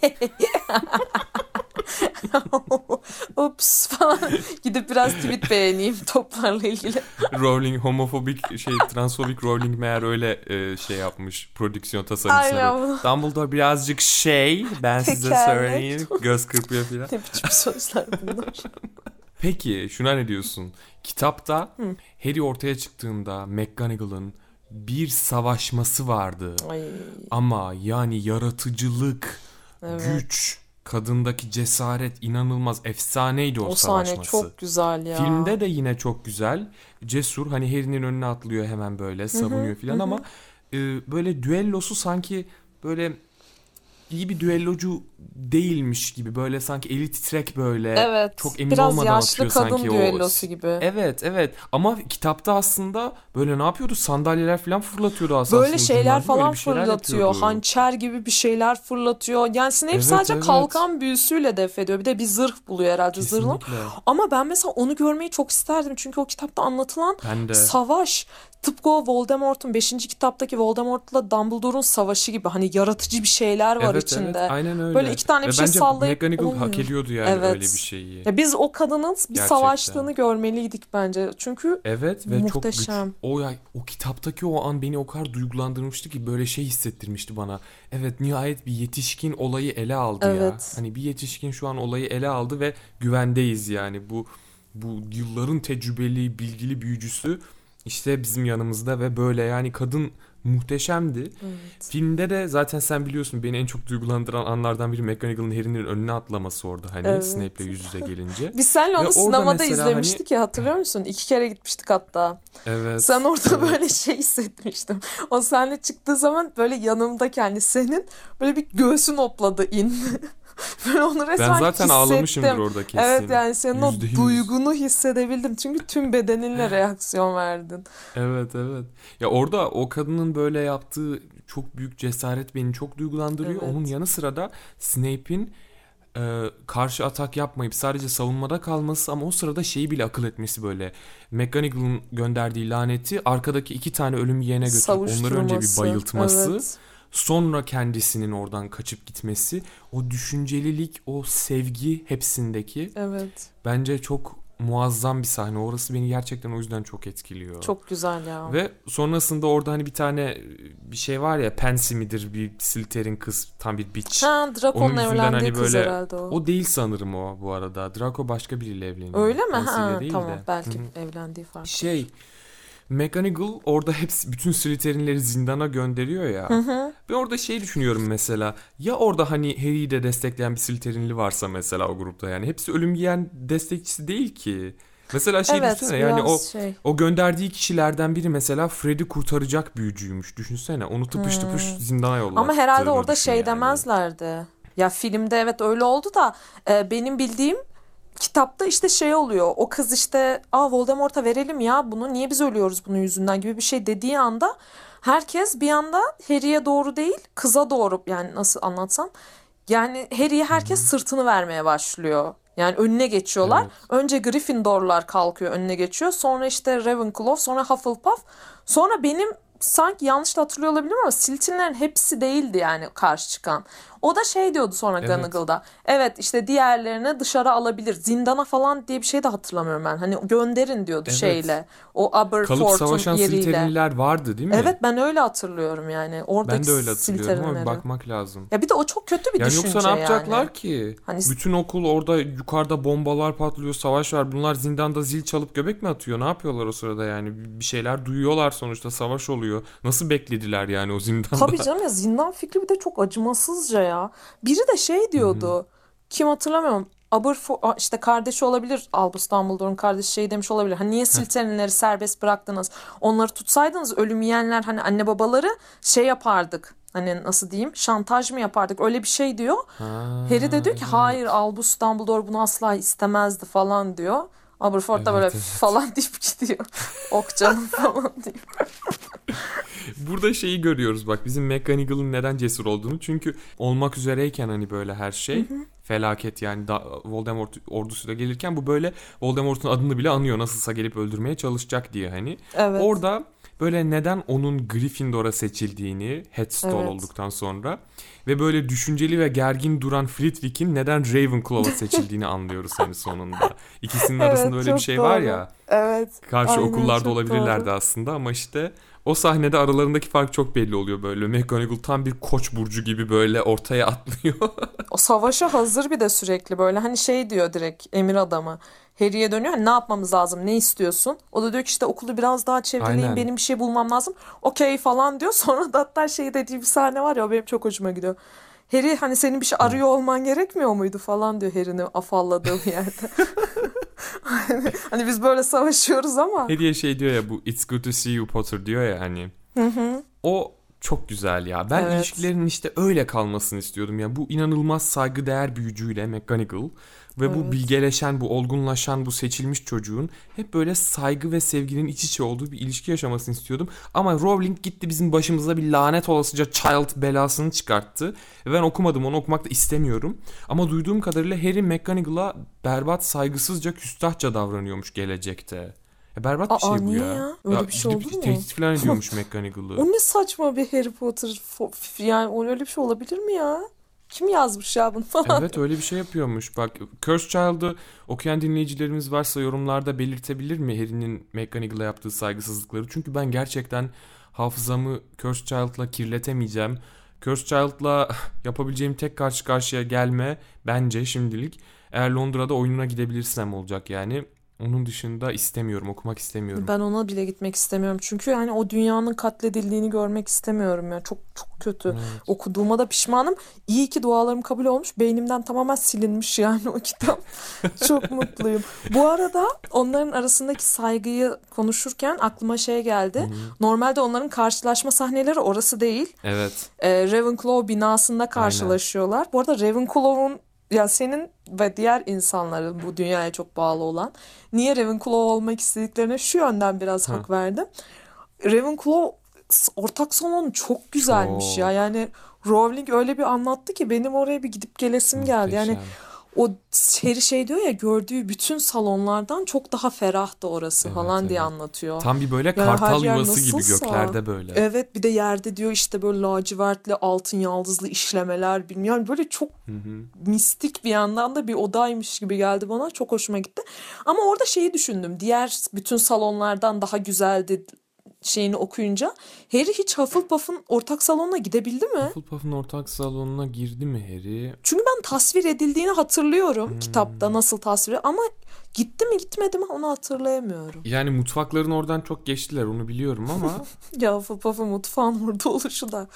Ups falan. Gidip biraz tweet beğeneyim toplarla ilgili. (laughs) Rowling homofobik şey transfobik Rowling meğer öyle e, şey yapmış prodüksiyon tasarımcıları. Dumbledore birazcık şey ben size söyleyeyim göz kırpıyor falan. Ne biçim sözler bunlar. Peki şuna ne diyorsun? Kitapta Harry ortaya çıktığında McGonagall'ın bir savaşması vardı. Ay, Ama yani yaratıcılık, evet. güç, kadındaki cesaret inanılmaz efsaneydi o, O sahne savaşması. çok güzel ya. Filmde de yine çok güzel. Cesur hani Harry'nin önüne atlıyor hemen böyle savunuyor filan ama e, böyle düellosu sanki böyle iyi bir düellocu değilmiş gibi böyle sanki eli titrek böyle Evet. çok emin biraz olmadan atıyor sanki o düellosu gibi. Evet evet ama kitapta aslında böyle ne yapıyordu sandalyeler falan fırlatıyordu aslında. Böyle şeyler falan fırlatıyor. Hançer Hançer gibi bir şeyler fırlatıyor. Yani Snape Evet, sadece evet. kalkan büyüsüyle def ediyor. Bir de bir zırh buluyor herhalde zırhlı. Ama ben mesela onu görmeyi çok isterdim. Çünkü o kitapta anlatılan savaş tıpkı o Voldemort'un 5. kitaptaki Voldemort'la Dumbledore'un savaşı gibi. Hani yaratıcı bir şeyler var evet, içinde. Evet, aynen öyle. Böyle iki tane Ve bir şey bence sallayıp McGonagall hak olmuyor. ediyordu yani Evet. öyle bir şeyi. Ya biz o kadının bir Gerçekten. savaştığını görmeliydik bence. Çünkü Evet ve çok Muhteşem. güç. O ya o kitaptaki o an beni o kadar duygulandırmıştı ki böyle şey hissettirmişti bana. Evet nihayet bir yetişkin olayı ele aldı ya. Evet. Hani bir yetişkin şu an olayı ele aldı ve güvendeyiz yani. Bu bu yılların tecrübeli, bilgili büyücüsü işte bizim yanımızda ve böyle yani kadın muhteşemdi. evet. Filmde de zaten sen biliyorsun beni en çok duygulandıran anlardan biri McGonagall'ın Harry'nin önüne atlaması orada hani Evet. Snape'le yüz yüze gelince. Biz seninle Ve onu orada sinemada izlemiştik ya hatırlıyor musun? İki kere gitmiştik hatta. Evet. Sen orada evet. böyle şey hissetmiştim. O sahne çıktığı zaman böyle yanımdaki hani senin böyle bir göğsün hopladı in. (laughs) (laughs) ben onu resmen Ben zaten hissettim. ağlamışımdır orada kesin. Evet yani senin o Yüzde yüz. duygunu hissedebildim. Çünkü tüm bedeninle (laughs) reaksiyon verdin. Evet evet. Ya orada o kadının böyle yaptığı çok büyük cesaret beni çok duygulandırıyor. Evet. Onun yanı sıra da Snape'in e, karşı atak yapmayıp sadece savunmada kalması ama o sırada şeyi bile akıl etmesi böyle. McGonagall'ın gönderdiği laneti arkadaki iki tane ölüm yeğene götürüp onları önce bir bayıltması. Evet. Sonra kendisinin oradan kaçıp gitmesi. O düşüncelilik, o sevgi hepsindeki Evet. bence çok muazzam bir sahne. Orası beni gerçekten o yüzden çok etkiliyor. Çok güzel ya. Ve sonrasında orada hani bir tane bir şey var ya Pansy midir bir Slytherin kız tam bir bitch. Ha Draco'nun evlendiği hani kız böyle- herhalde o. O değil sanırım o bu arada. Draco başka biriyle evleniyor. Öyle mi? Pansy ile Ha tamam de. belki Hı hı. evlendiği farklı. Şey McGonagall orada hepsi bütün Slytherin'leri zindana gönderiyor ya. Hı hı. Ben orada şey düşünüyorum mesela. Ya orada hani Harry'i de destekleyen bir Slytherin'li varsa mesela o grupta yani. Hepsi ölüm yiyen destekçisi değil ki. Mesela şey evet düşünsene yani o şey. o gönderdiği kişilerden biri mesela Fred'i kurtaracak büyücüymüş. Düşünsene onu tıpış tıpış zindana Hmm. Ama herhalde orada şey yani. demezlerdi. Ya filmde evet öyle oldu da e, benim bildiğim kitapta işte şey oluyor. O kız işte aa Voldemort'a verelim ya bunu niye biz ölüyoruz bunun yüzünden gibi bir şey dediği anda herkes bir anda Harry'e doğru değil kıza doğru yani nasıl anlatsam yani Harry'e herkes sırtını vermeye başlıyor. Yani önüne geçiyorlar. Evet. Önce Gryffindorlar kalkıyor önüne geçiyor. Sonra işte Ravenclaw, sonra Hufflepuff. Sonra benim sanki yanlış da hatırlıyor olabilirim ama Slytherin'lerin hepsi değildi yani karşı çıkan. O da şey diyordu sonra Evet. Gunagal'da. Evet işte diğerlerini dışarı alabilir. Zindana falan diye bir şey de hatırlamıyorum ben. Hani gönderin diyordu Evet. şeyle. O Kalıp Aberforth'un savaşan yeriyle. Slytherin'liler vardı değil mi? Evet ben öyle hatırlıyorum yani. Oradaki Ben de öyle hatırlıyorum ama bakmak lazım. Ya bir de o çok kötü bir Yani düşünce yoksa ne yapacaklar yani. ki? Hani Bütün okul orada yukarıda bombalar patlıyor, savaş var. Bunlar zindanda zil çalıp göbek mi atıyor? Ne yapıyorlar o sırada yani? Bir şeyler duyuyorlar sonuçta savaş oluyor. Nasıl beklediler yani o zindanda? Tabii canım ya zindan fikri bir de çok acımasızca ya. Biri de şey diyordu. Kim hatırlamıyorum. Aberforth işte kardeşi olabilir Albus Dumbledore'un kardeşi şey demiş olabilir. Hani niye Slytherin'leri serbest bıraktınız? Onları tutsaydınız ölüm yiyenler hani anne babaları şey yapardık. Hani nasıl diyeyim? Şantaj mı yapardık? Öyle bir şey diyor. Ha, Harry de diyor ki hayır Albus Dumbledore bunu asla istemezdi falan diyor. Aberforth da böyle Evet, evet. falan deyip gidiyor. (laughs) Ok canım falan diyor. Burada şeyi görüyoruz bak bizim McGonagall'ın neden cesur olduğunu. Çünkü olmak üzereyken hani böyle her şey felaket yani da, Voldemort ordusu da gelirken bu böyle Voldemort'un adını bile anıyor. Nasılsa gelip öldürmeye çalışacak diye hani. Evet. Orada böyle neden onun Gryffindor'a seçildiğini Headstall Evet. olduktan sonra ve böyle düşünceli ve gergin duran Flitwick'in neden Ravenclaw'a (laughs) seçildiğini anlıyoruz hani sonunda. İkisinin Evet, arasında öyle bir şey var doğru. ya. Evet. Karşı Aynen, okullarda olabilirlerdi doğru. aslında ama işte o sahnede aralarındaki fark çok belli oluyor böyle. McGonagall tam bir koç burcu gibi böyle ortaya atlıyor. (laughs) O savaşa hazır bir de sürekli böyle hani şey diyor direkt emir adamı. Harry'e dönüyor hani ne yapmamız lazım ne istiyorsun? O da diyor ki işte okulu biraz daha çevreleyin Aynen. benim bir şey bulmam lazım. Okey falan diyor. (laughs) Sonra da hatta şey dediği bir sahne var ya o benim çok hoşuma gidiyor. Harry hani senin bir şey arıyor olman gerekmiyor muydu falan diyor Harry'nin afalladığı bir (laughs) yerde. hani, (laughs) hani biz böyle savaşıyoruz ama. Hediye şey diyor ya bu It's good to see you Potter diyor ya hani. O çok güzel ya. Ben Evet. ilişkilerin işte öyle kalmasını istiyordum ya. Bu inanılmaz saygıdeğer büyücüyle McGonagall ve bu Evet. bilgeleşen, bu olgunlaşan, bu seçilmiş çocuğun hep böyle saygı ve sevginin iç içe olduğu bir ilişki yaşamasını istiyordum. Ama Rowling gitti bizim başımıza bir lanet olasıca child belasını çıkarttı. Ve ben okumadım, onu okumak da istemiyorum. Ama duyduğum kadarıyla Harry McGonagall'a berbat, saygısızca, küstahça davranıyormuş gelecekte. Ya berbat bir Aa, şey bu niye ya. ya? Öyle bir şey olur mu? Tehdit falan (laughs) ediyormuş McGonagall'ı. O ne saçma bir Harry Potter yani öyle bir şey olabilir mi ya? Kim yazmış ya bunu falan? Evet öyle bir şey yapıyormuş. Bak Cursed Child'ı okuyan dinleyicilerimiz varsa yorumlarda belirtebilir mi Harry'nin McGonagall'a yaptığı saygısızlıkları? Çünkü ben gerçekten hafızamı Cursed Child'la kirletemeyeceğim. Cursed Child'la (laughs) yapabileceğim tek karşı karşıya gelme bence şimdilik eğer Londra'da oyununa gidebilirsem olacak yani. Onun dışında istemiyorum, okumak istemiyorum. Ben ona bile gitmek istemiyorum. Çünkü yani o dünyanın katledildiğini görmek istemiyorum ya. Çok çok kötü. Evet. Okuduğuma da pişmanım. İyi ki dualarım kabul olmuş. Beynimden tamamen silinmiş yani o kitap. (laughs) çok mutluyum. Bu arada onların arasındaki saygıyı konuşurken aklıma şey geldi. Normalde onların karşılaşma sahneleri orası değil. Evet. Ee, Ravenclaw binasında karşılaşıyorlar. Bu arada Ravenclaw'un ya senin ve diğer insanların bu dünyaya çok bağlı olan niye Ravenclaw olmak istediklerine şu yönden biraz hak verdim. Ravenclaw ortak salonu çok güzelmiş Çok. ya. Yani Rowling öyle bir anlattı ki benim oraya bir gidip gelesim geldi. Yani Muhteşem. O Harry şey diyor ya gördüğü bütün salonlardan çok daha ferahtı orası Evet, falan diye evet. anlatıyor. Tam bir böyle Yani kartal yuvası gibi göklerde böyle. Evet bir de yerde diyor işte böyle lacivertli altın yaldızlı işlemeler bilmiyorum. Yani böyle çok Hı hı. mistik bir yandan da bir odaymış gibi geldi bana. Çok hoşuma gitti. Ama orada şeyi düşündüm. Diğer bütün salonlardan daha güzeldi şeyini okuyunca. Harry hiç Hufflepuff'un ortak salonuna gidebildi mi? Hufflepuff'un ortak salonuna girdi mi Harry? Çünkü ben tasvir edildiğini hatırlıyorum Hmm. kitapta nasıl tasvir ama gitti mi gitmedi mi onu hatırlayamıyorum. Yani mutfakların oradan çok geçtiler onu biliyorum ama (laughs) Ya Hufflepuff'un mutfağın burada oluşu da.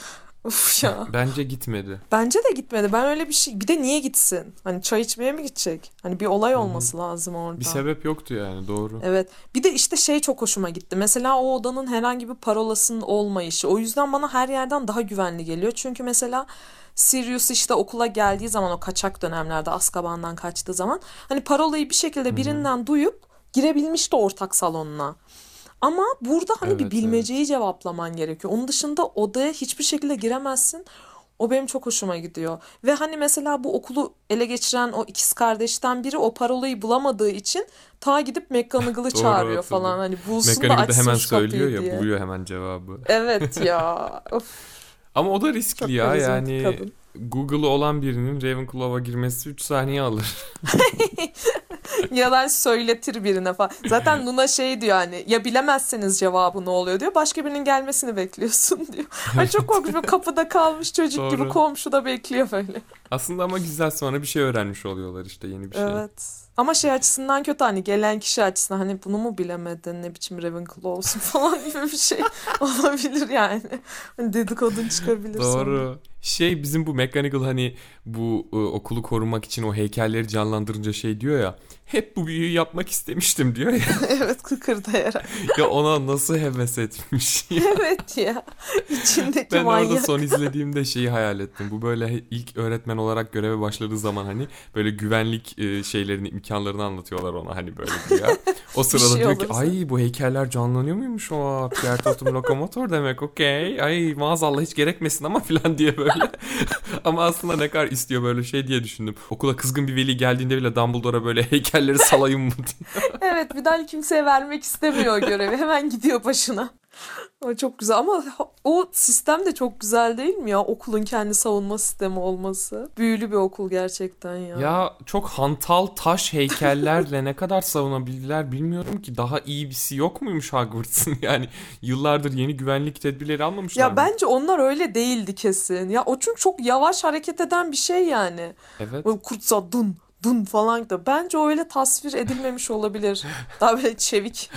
Uf ya. bence gitmedi. Bence de gitmedi. Ben öyle bir şey... Bir de niye gitsin? Hani çay içmeye mi gidecek? Hani bir olay olması lazım orada. Bir sebep yoktu yani doğru. Evet. Bir de işte şey çok hoşuma gitti. Mesela o odanın herhangi bir parolasının olmayışı. O yüzden bana her yerden daha güvenli geliyor. Çünkü mesela Sirius işte okula geldiği zaman o kaçak dönemlerde Azkaban'dan kaçtığı zaman hani parolayı bir şekilde birinden duyup girebilmişti ortak salonuna. Ama burada hani bir Evet, bilmeceyi cevaplaman gerekiyor. Onun dışında odaya hiçbir şekilde giremezsin. O benim çok hoşuma gidiyor. Ve hani mesela bu okulu ele geçiren o ikiz kardeşten biri o parolayı bulamadığı için ta gidip McGonagall'ı (laughs) çağırıyor falan. hatırladım. Hani bulsun McGonagall da açsın hemen söylüyor ya diye. buluyor hemen cevabı. Evet ya. (laughs) Of, Ama o da riskli çok ya yani kadın. Google'ı olan birinin Ravenclaw'a girmesi 3 saniye alır. (laughs) (laughs) Ya da söyletir birine falan. Zaten Luna şey diyor hani ya bilemezseniz cevabı ne oluyor diyor. Başka birinin gelmesini bekliyorsun (laughs) diyor. Ay çok korkunç böyle kapıda kalmış çocuk gibi Doğru. komşuda bekliyor böyle. Aslında ama güzel sonra bir şey öğrenmiş oluyorlar işte yeni bir şey. Evet. Ama şey açısından kötü hani gelen kişi açısından hani bunu mu bilemedin ne biçim Ravenclaw olsun (laughs) falan gibi bir şey olabilir yani. Hani dedikodun çıkabilir sonra. Şey bizim bu McGonagall hani bu e, okulu korumak için o heykelleri canlandırınca şey diyor ya. Hep bu büyüyü yapmak istemiştim diyor ya. (laughs) evet kıkırdayarak. ya ona nasıl heves etmiş ya. (laughs) evet ya. İçindeki Ben orada manyak. son izlediğimde şeyi hayal ettim. Bu böyle ilk öğretmen olarak göreve başladığı zaman hani böyle güvenlik e, şeylerini, imkanlarını anlatıyorlar ona hani böyle güya. O (laughs) sırada şey diyor ki olursa. ay bu heykeller canlanıyor muymuş o Pierre Totum lokomotor demek okey. Ay maazallah hiç gerekmesin ama falan diye böyle. Ama aslında ne kadar istiyor böyle şey diye düşündüm. Okula kızgın bir veli geldiğinde bile Dumbledore'a böyle heykelleri salayım mı diye. Evet bir daha kimseye vermek istemiyor o görevi. Hemen gidiyor başına. (laughs) Çok güzel ama o sistem de çok güzel değil mi ya? Okulun kendi savunma sistemi olması. Büyülü bir okul gerçekten ya. Ya çok hantal taş heykellerle ne kadar savunabildiler bilmiyorum ki. Daha iyi birisi yok muymuş Hogwarts'ın? (laughs) Yani yıllardır yeni güvenlik tedbirleri almamışlar Ya mı? bence onlar öyle değildi kesin. Ya o çünkü çok yavaş hareket eden bir şey yani. Evet. Böyle kurtsa dun dun falan da. Bence öyle tasvir edilmemiş olabilir. (laughs) Daha böyle çevik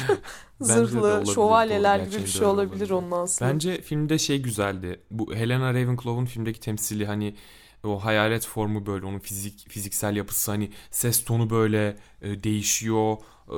zırhlı şövalyeler gibi bir şey olabilir onun aslında. Bence filmde şey güzeldi. Bu Helena Ravenclaw'un filmdeki temsili hani o hayalet formu böyle onun fizik fiziksel yapısı hani ses tonu böyle e, değişiyor. e,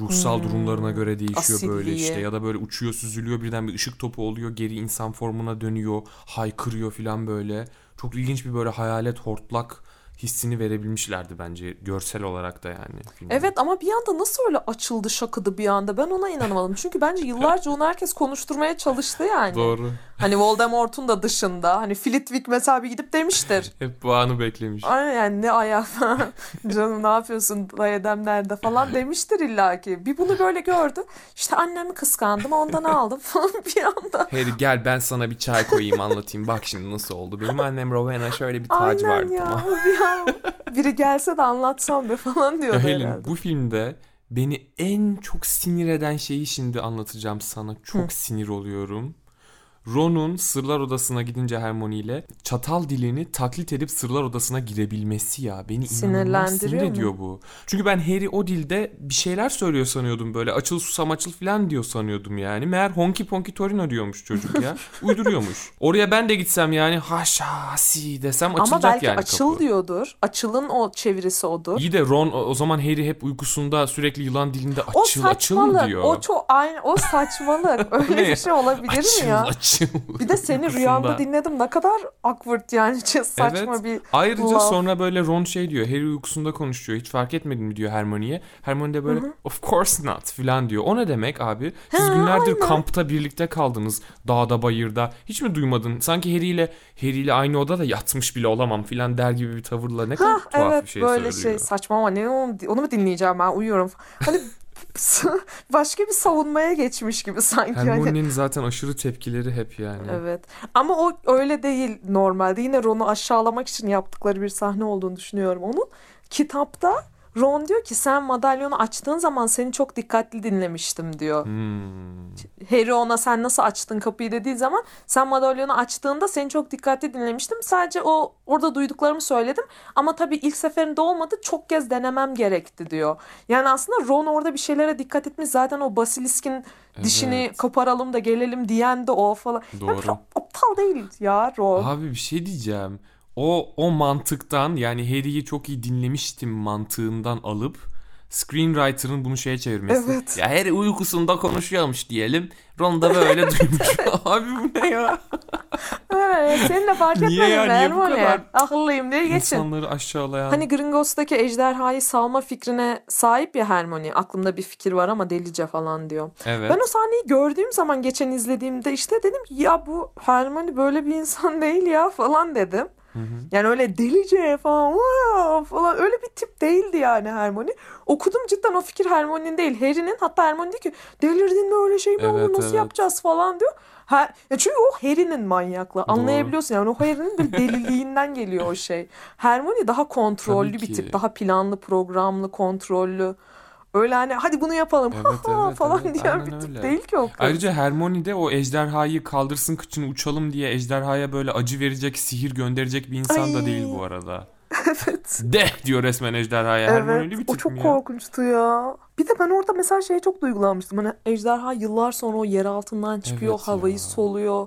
ruhsal Hmm. durumlarına göre değişiyor böyle Asilliği. işte ya da böyle uçuyor süzülüyor birden bir ışık topu oluyor geri insan formuna dönüyor haykırıyor falan böyle çok ilginç bir böyle hayalet hortlak hissini verebilmişlerdi bence görsel olarak da yani filmde. Evet ama bir anda nasıl öyle açıldı şakıdı bir anda ben ona inanamadım. Çünkü bence (laughs) yıllarca onu herkes konuşturmaya çalıştı yani. doğru Hani Voldemort'un da dışında. Hani Flitwick mesela bir gidip demiştir. (laughs) hep bu anı beklemiş Aynen yani ne ayak (laughs) canım ne yapıyorsun dayadem nerede falan demiştir illaki. Bir bunu böyle gördü. İşte annemi kıskandım ondan (laughs) aldım falan bir anda. Harry gel ben sana bir çay koyayım anlatayım. Bak şimdi nasıl oldu. Benim annem Rowena şöyle bir tacı Aynen vardı. ya. Bir an biri gelse de anlatsam be falan diyordu Ya Helen herhalde. bu filmde beni en çok sinir eden şeyi şimdi anlatacağım sana. Çok Hı. sinir oluyorum. Ron'un Sırlar Odası'na gidince Hermione ile çatal dilini taklit edip Sırlar Odası'na girebilmesi ya. Beni inanılmaz sinir Sinirlendiriyor mu? ediyor bu. Çünkü ben Harry o dilde bir şeyler söylüyor sanıyordum böyle. Açıl susam açıl falan diyor sanıyordum yani. Meğer honky ponky torino diyormuş çocuk ya. (laughs) Uyduruyormuş. Oraya ben de gitsem yani haşasi desem açılacak Ama belki yani açıl kapı. diyordur. Açılın o çevirisi odur. İyi de Ron o zaman Harry hep uykusunda sürekli yılan dilinde açıl açıl mı saçmalık. diyor. O çok aynı o saçmalık. (laughs) Öyle bir şey olabilir açıl, mi ya? Açıl. Bir de (laughs) seni rüyamda dinledim. Ne kadar awkward yani. Çok saçma Evet. bir Ayrıca laf. sonra böyle Ron şey diyor. Harry uykusunda konuşuyor. Hiç fark etmedin mi diyor Hermione'ye. Hermione de böyle of course not filan diyor. O ne demek abi? Siz Ha, günlerdir aynen. kampta birlikte kaldınız. Dağda bayırda. Hiç mi duymadın? Sanki Harry ile Harry ile aynı odada yatmış bile olamam filan der gibi bir tavırla ne kadar Hah, tuhaf evet bir şey böyle söylüyor. şey saçma ama ne onu, onu mu dinleyeceğim ben uyuyorum. Hani (laughs) (laughs) başka bir savunmaya geçmiş gibi sanki. Hani. Hermione'nin zaten aşırı tepkileri hep yani. Evet. Ama o öyle değil normalde. Yine Ron'u aşağılamak için yaptıkları bir sahne olduğunu düşünüyorum onun. Kitapta Ron diyor ki sen madalyonu açtığın zaman seni çok dikkatli dinlemiştim diyor. Hmm. Harry ona sen nasıl açtın kapıyı dediği zaman sen madalyonu açtığında seni çok dikkatli dinlemiştim. Sadece o orada duyduklarımı söyledim ama tabii ilk seferinde olmadı çok kez denemem gerekti diyor. Yani aslında Ron orada bir şeylere dikkat etmiş. Zaten o basiliskin dişini Evet. koparalım da gelelim diyen de o falan. Doğru. Ya çok aptal değil ya Ron. Abi bir şey diyeceğim. O o mantıktan yani Harry'i çok iyi dinlemiştim mantığından alıp screenwriter'ın bunu şeye çevirmesi. Evet. Ya Harry uykusunda konuşuyormuş diyelim. Ron da böyle (laughs) duymuş. Abi bu ne ya? Evet, senin de fark Niye etmedin ya? mi Niye bu kadar Akıllıyım diye geçin. İnsanları aşağılayan. Hani Gringotts'taki ejderhayı salma fikrine sahip ya Hermione. Aklımda bir fikir var ama delice falan diyor. evet. Ben o sahneyi gördüğüm zaman geçen izlediğimde işte dedim ya bu Hermione böyle bir insan (laughs) değil ya falan dedim. Hı hı. Yani öyle delice falan "Wow!" falan öyle bir tip değildi yani Hermione. Okudum cidden o fikir Hermione'nin değil Harry'nin. Hatta Hermione diyor ki delirdin mi öyle şey mi olur Evet, nasıl evet. yapacağız falan diyor. Ha, ya çünkü o Harry'nin manyaklığı. Anlayabiliyorsun yani o Harry'nin bir deliliğinden geliyor o şey. (laughs) Hermione daha kontrollü bir tip. Daha planlı, programlı, kontrollü. Öyle hani hadi bunu yapalım Evet, (laughs) evet, falan evet. diyen bir tip öyle. değil ki o kız. Ayrıca Hermione de o ejderhayı kaldırsın kıçını uçalım diye ejderhaya böyle acı verecek, sihir gönderecek bir insan da Ay. değil bu arada. (laughs) evet. De diyor resmen ejderhaya. Hermione öyle bir Evet, tip o çok ya? korkunçtu ya. Bir de ben orada mesela şeye çok duygulanmıştım. Hani ejderha yıllar sonra o yer altından çıkıyor, Evet havayı ya. soluyor.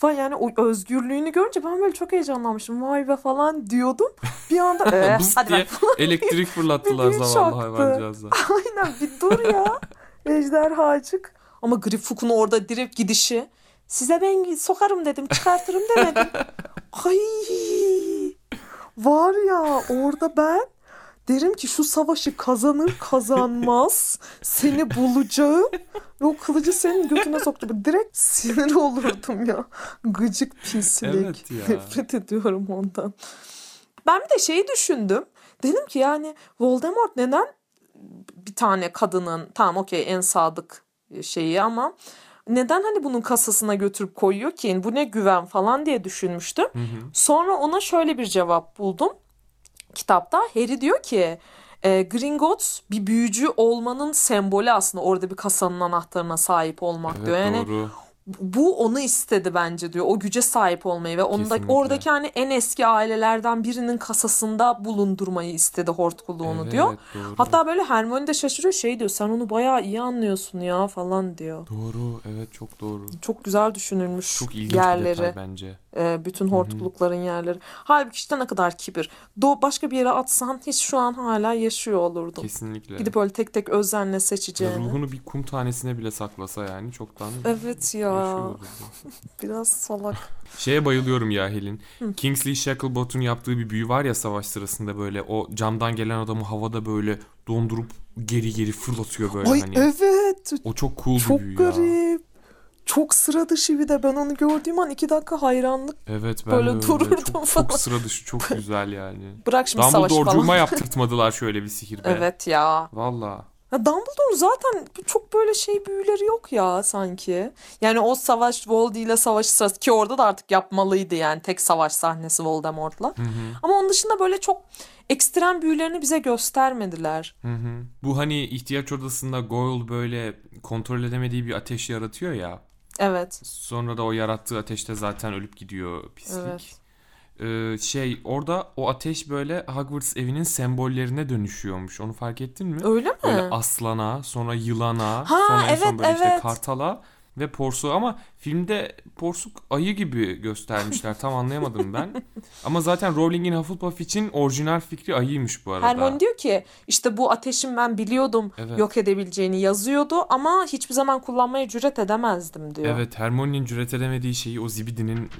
Falan yani o özgürlüğünü görünce ben böyle çok heyecanlanmıştım. Vay be falan diyordum. Bir anda (laughs) "Eh, Bız hadi diye be. elektrik (laughs) fırlattılar zavallı şoktı. hayvancağıza. (laughs) Aynen bir dur ya. Ejderhacık. Ama Grifuk'un orada direkt gidişi. Size ben sokarım dedim, çıkartırım demedim. Ay var ya orada ben derim ki şu savaşı kazanır kazanmaz seni bulacağım ve o kılıcı senin götüne soktum. Direkt sinir olurdum ya. Gıcık pislik. Evet ya. Nefret ediyorum ondan. Ben bir de şeyi düşündüm. Dedim ki yani Voldemort neden bir tane kadının tamam okey en sadık şeyi ama neden hani bunun kasasına götürüp koyuyor ki? Bu ne güven falan diye düşünmüştüm. Sonra ona şöyle bir cevap buldum kitapta. Harry diyor ki e, Gringotts bir büyücü olmanın sembolü aslında orada bir kasanın anahtarına sahip olmak Evet diyor. Yani doğru. Bu onu istedi bence diyor. O güce sahip olmayı ve onda Kesinlikle. oradaki hani en eski ailelerden birinin kasasında bulundurmayı istedi hortkuluğunu Evet, diyor. doğru. Hatta böyle Hermione de şaşırıyor şey diyor sen onu bayağı iyi anlıyorsun ya falan diyor. Doğru evet çok doğru. Çok güzel düşünülmüş Çok ilginç bir yerleri. detay bence. e, bütün hortkulukların yerleri. Halbuki işte ne kadar kibir. Do başka bir yere atsan hiç şu an hala yaşıyor olurdun. Kesinlikle. Gidip öyle tek tek özenle seçeceğini. Ruhunu bir kum tanesine bile saklasa yani çoktan Evet ya. (laughs) Biraz salak. Şeye bayılıyorum ya Helin. Kingsley Shacklebott'un yaptığı bir büyü var ya savaş sırasında böyle o camdan gelen adamı havada böyle dondurup geri geri fırlatıyor böyle Ay hani. evet. O çok cool Çok bir büyü ya. garip. Çok sıra dışı bir de ben onu gördüğüm an iki dakika hayranlık. Evet ben Böyle de öyle. dururdum çok, falan. çok sıra dışı çok (laughs) güzel yani. Bırak şimdi savaş Dumbledore'cuma falan. (laughs) yaptırtmadılar şöyle bir sihir be. Evet ya. Valla. Ya Dumbledore zaten çok böyle şey büyüleri yok ya sanki. Yani o savaş Voldy ile savaş sırası ki orada da artık yapmalıydı yani tek savaş sahnesi Voldemort'la. Hı hı. Ama onun dışında böyle çok ekstrem büyülerini bize göstermediler. Hı hı. Bu hani ihtiyaç odasında Goyle böyle kontrol edemediği bir ateş yaratıyor ya. Evet. Sonra da o yarattığı ateşte zaten ölüp gidiyor pislik. Evet. Ee, şey orada o ateş böyle Hogwarts evinin sembollerine dönüşüyormuş. Onu fark ettin mi? Öyle mi? Böyle aslana, sonra yılana, Ha, sonra en son evet, böyle işte evet. kartala ve porsuğa ama filmde porsuk ayı gibi göstermişler. Tam anlayamadım ben. (laughs) Ama zaten Rowling'in Hufflepuff için orijinal fikri ayıymış bu arada. Hermione diyor ki işte bu ateşin ben biliyordum Evet. yok edebileceğini yazıyordu ama hiçbir zaman kullanmaya cüret edemezdim diyor. Evet Hermione'nin cüret edemediği şeyi o zibidinin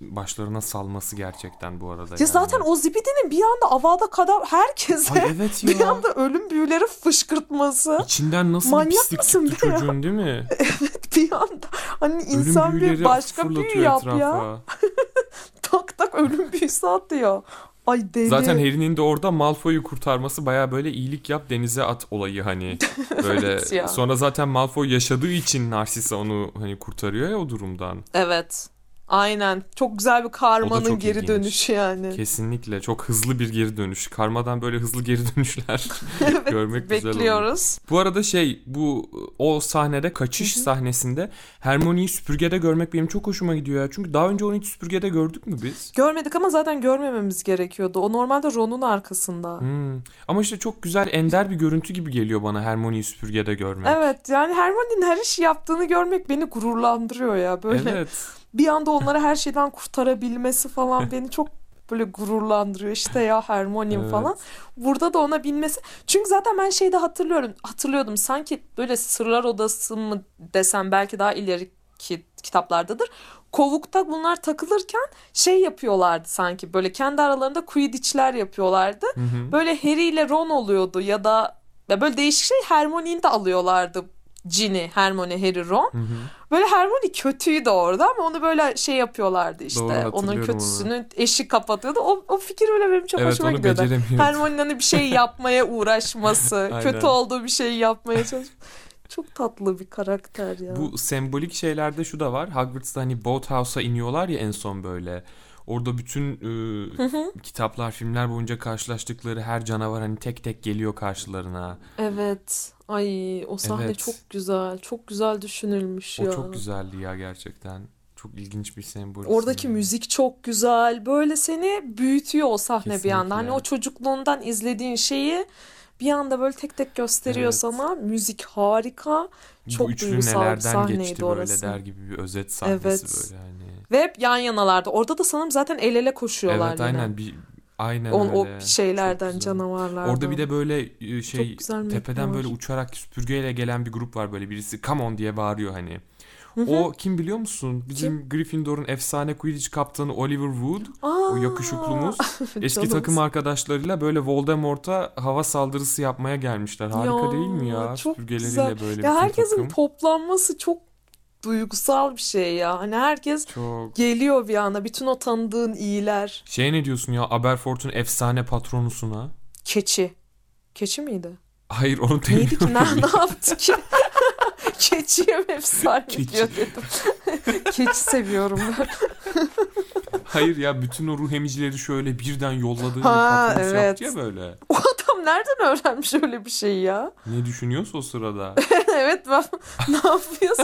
başlarına salması gerçekten bu arada. Ya yani. zaten o zibidinin bir anda avada kadar herkese Ay evet (laughs) bir ya. anda ölüm büyüleri fışkırtması. İçinden nasıl Manyak bir pislik çıktı çocuğun değil mi? (laughs) bir anda hani insan bir başka büyü yap etrafa. ya. (laughs) Tak tak ölüm büyüsü atıyor. Ay deli. Zaten Harry'nin de orada Malfoy'u kurtarması baya böyle iyilik yap denize at olayı hani. (laughs) Böyle Evet ya. sonra zaten Malfoy yaşadığı için Narcissa onu hani kurtarıyor ya o durumdan. Evet. Aynen. Çok güzel bir karmanın geri ilginç. dönüşü yani. Kesinlikle çok hızlı bir geri dönüş. Karmadan böyle hızlı geri (laughs) dönüşler (laughs) evet. görmek güzel oluyor. Bekliyoruz. Bu arada şey bu o sahnede kaçış sahnesinde Hermione'yi süpürgede görmek benim çok hoşuma gidiyor ya. Çünkü daha önce onu hiç süpürgede gördük mü biz? Görmedik ama zaten görmememiz gerekiyordu. O normalde Ron'un arkasında. Hmm. Ama işte çok güzel ender bir görüntü gibi geliyor bana Hermione'yi süpürgede görmek. Evet yani Hermione'nin her işi yaptığını görmek beni gururlandırıyor ya. Böyle Evet. Bir anda onları her şeyden kurtarabilmesi falan beni çok böyle gururlandırıyor. İşte ya Hermione'm Evet. falan. Burada da ona binmesi. Çünkü zaten ben şeyde hatırlıyorum. Hatırlıyordum sanki böyle Sırlar Odası mı desem belki daha ileriki kitaplardadır. Kovukta bunlar takılırken şey yapıyorlardı sanki böyle kendi aralarında Quidditch'ler yapıyorlardı. Hı hı. Böyle Harry ile Ron oluyordu ya da ya böyle değişik şey Hermione'yi de alıyorlardı. Ginny, Hermione, Harry, Ron. Hı hı. Böyle Hermione kötüydü orada ama onu böyle şey yapıyorlardı işte. Doğru, Onun onu. kötüsünü eşi kapatıyordu. O, o fikir öyle benim çok Evet hoşuma onu gidiyordu. Hermione'nin hani bir şey yapmaya uğraşması, (laughs) kötü olduğu bir şeyi yapmaya çalışması. Çok tatlı bir karakter ya. Bu sembolik şeylerde şu da var. Hogwarts'ta hani Boathouse'a iniyorlar ya en son böyle. Orada bütün e, kitaplar, filmler boyunca karşılaştıkları her canavar hani tek tek geliyor karşılarına. Evet. Ay o sahne Evet. çok güzel. Çok güzel düşünülmüş O ya. çok güzeldi ya gerçekten. Çok ilginç bir sembol. Oradaki aslında. müzik çok güzel. Böyle seni büyütüyor o sahne bir anda. Hani Kesinlikle. o çocukluğundan izlediğin şeyi bir anda böyle tek tek gösteriyor Evet. sana. Müzik harika. Çok Bu üçlü nelerden sahneydi geçti böyle orası. der gibi bir özet sahnesi Evet. böyle hani. Ve hep yan yanalardı. Orada da sanırım zaten el ele koşuyorlar Evet yine. aynen bir aynen O, o öyle. şeylerden, Çok güzel. canavarlardan. Orada bir de böyle e, şey tepeden metni böyle var. uçarak süpürgeyle gelen bir grup var böyle birisi come on diye bağırıyor hani. Hı hı. O kim biliyor musun? Bizim Gryffindor'un efsane Quidditch kaptanı Oliver Wood. Aa, O yakışıklımız. (laughs) Eski takım arkadaşlarıyla böyle Voldemort'a hava saldırısı yapmaya gelmişler. Harika Ya, değil mi ya? çok Süpürgeleriyle güzel. böyle Ya herkesin takım. toplanması çok duygusal bir şey ya. Hani herkes Çok. geliyor bir anda. Bütün o tanıdığın iyiler. Şey ne diyorsun ya Aberforth'un efsane patronusuna? Keçi. Keçi miydi? Hayır onu Neydi demiyorum. ki? Ne, ne yaptı ki? (laughs) Keçiye mi efsane Keçi. diyor dedim. (laughs) Keçi seviyorum ben. Hayır ya bütün o ruh emicileri şöyle birden yolladığı Ha, bir evet. yaptı ya böyle. O adam nereden öğrenmiş öyle bir şey ya? Ne düşünüyorsa o sırada. (laughs) evet ben ne yapıyoruz?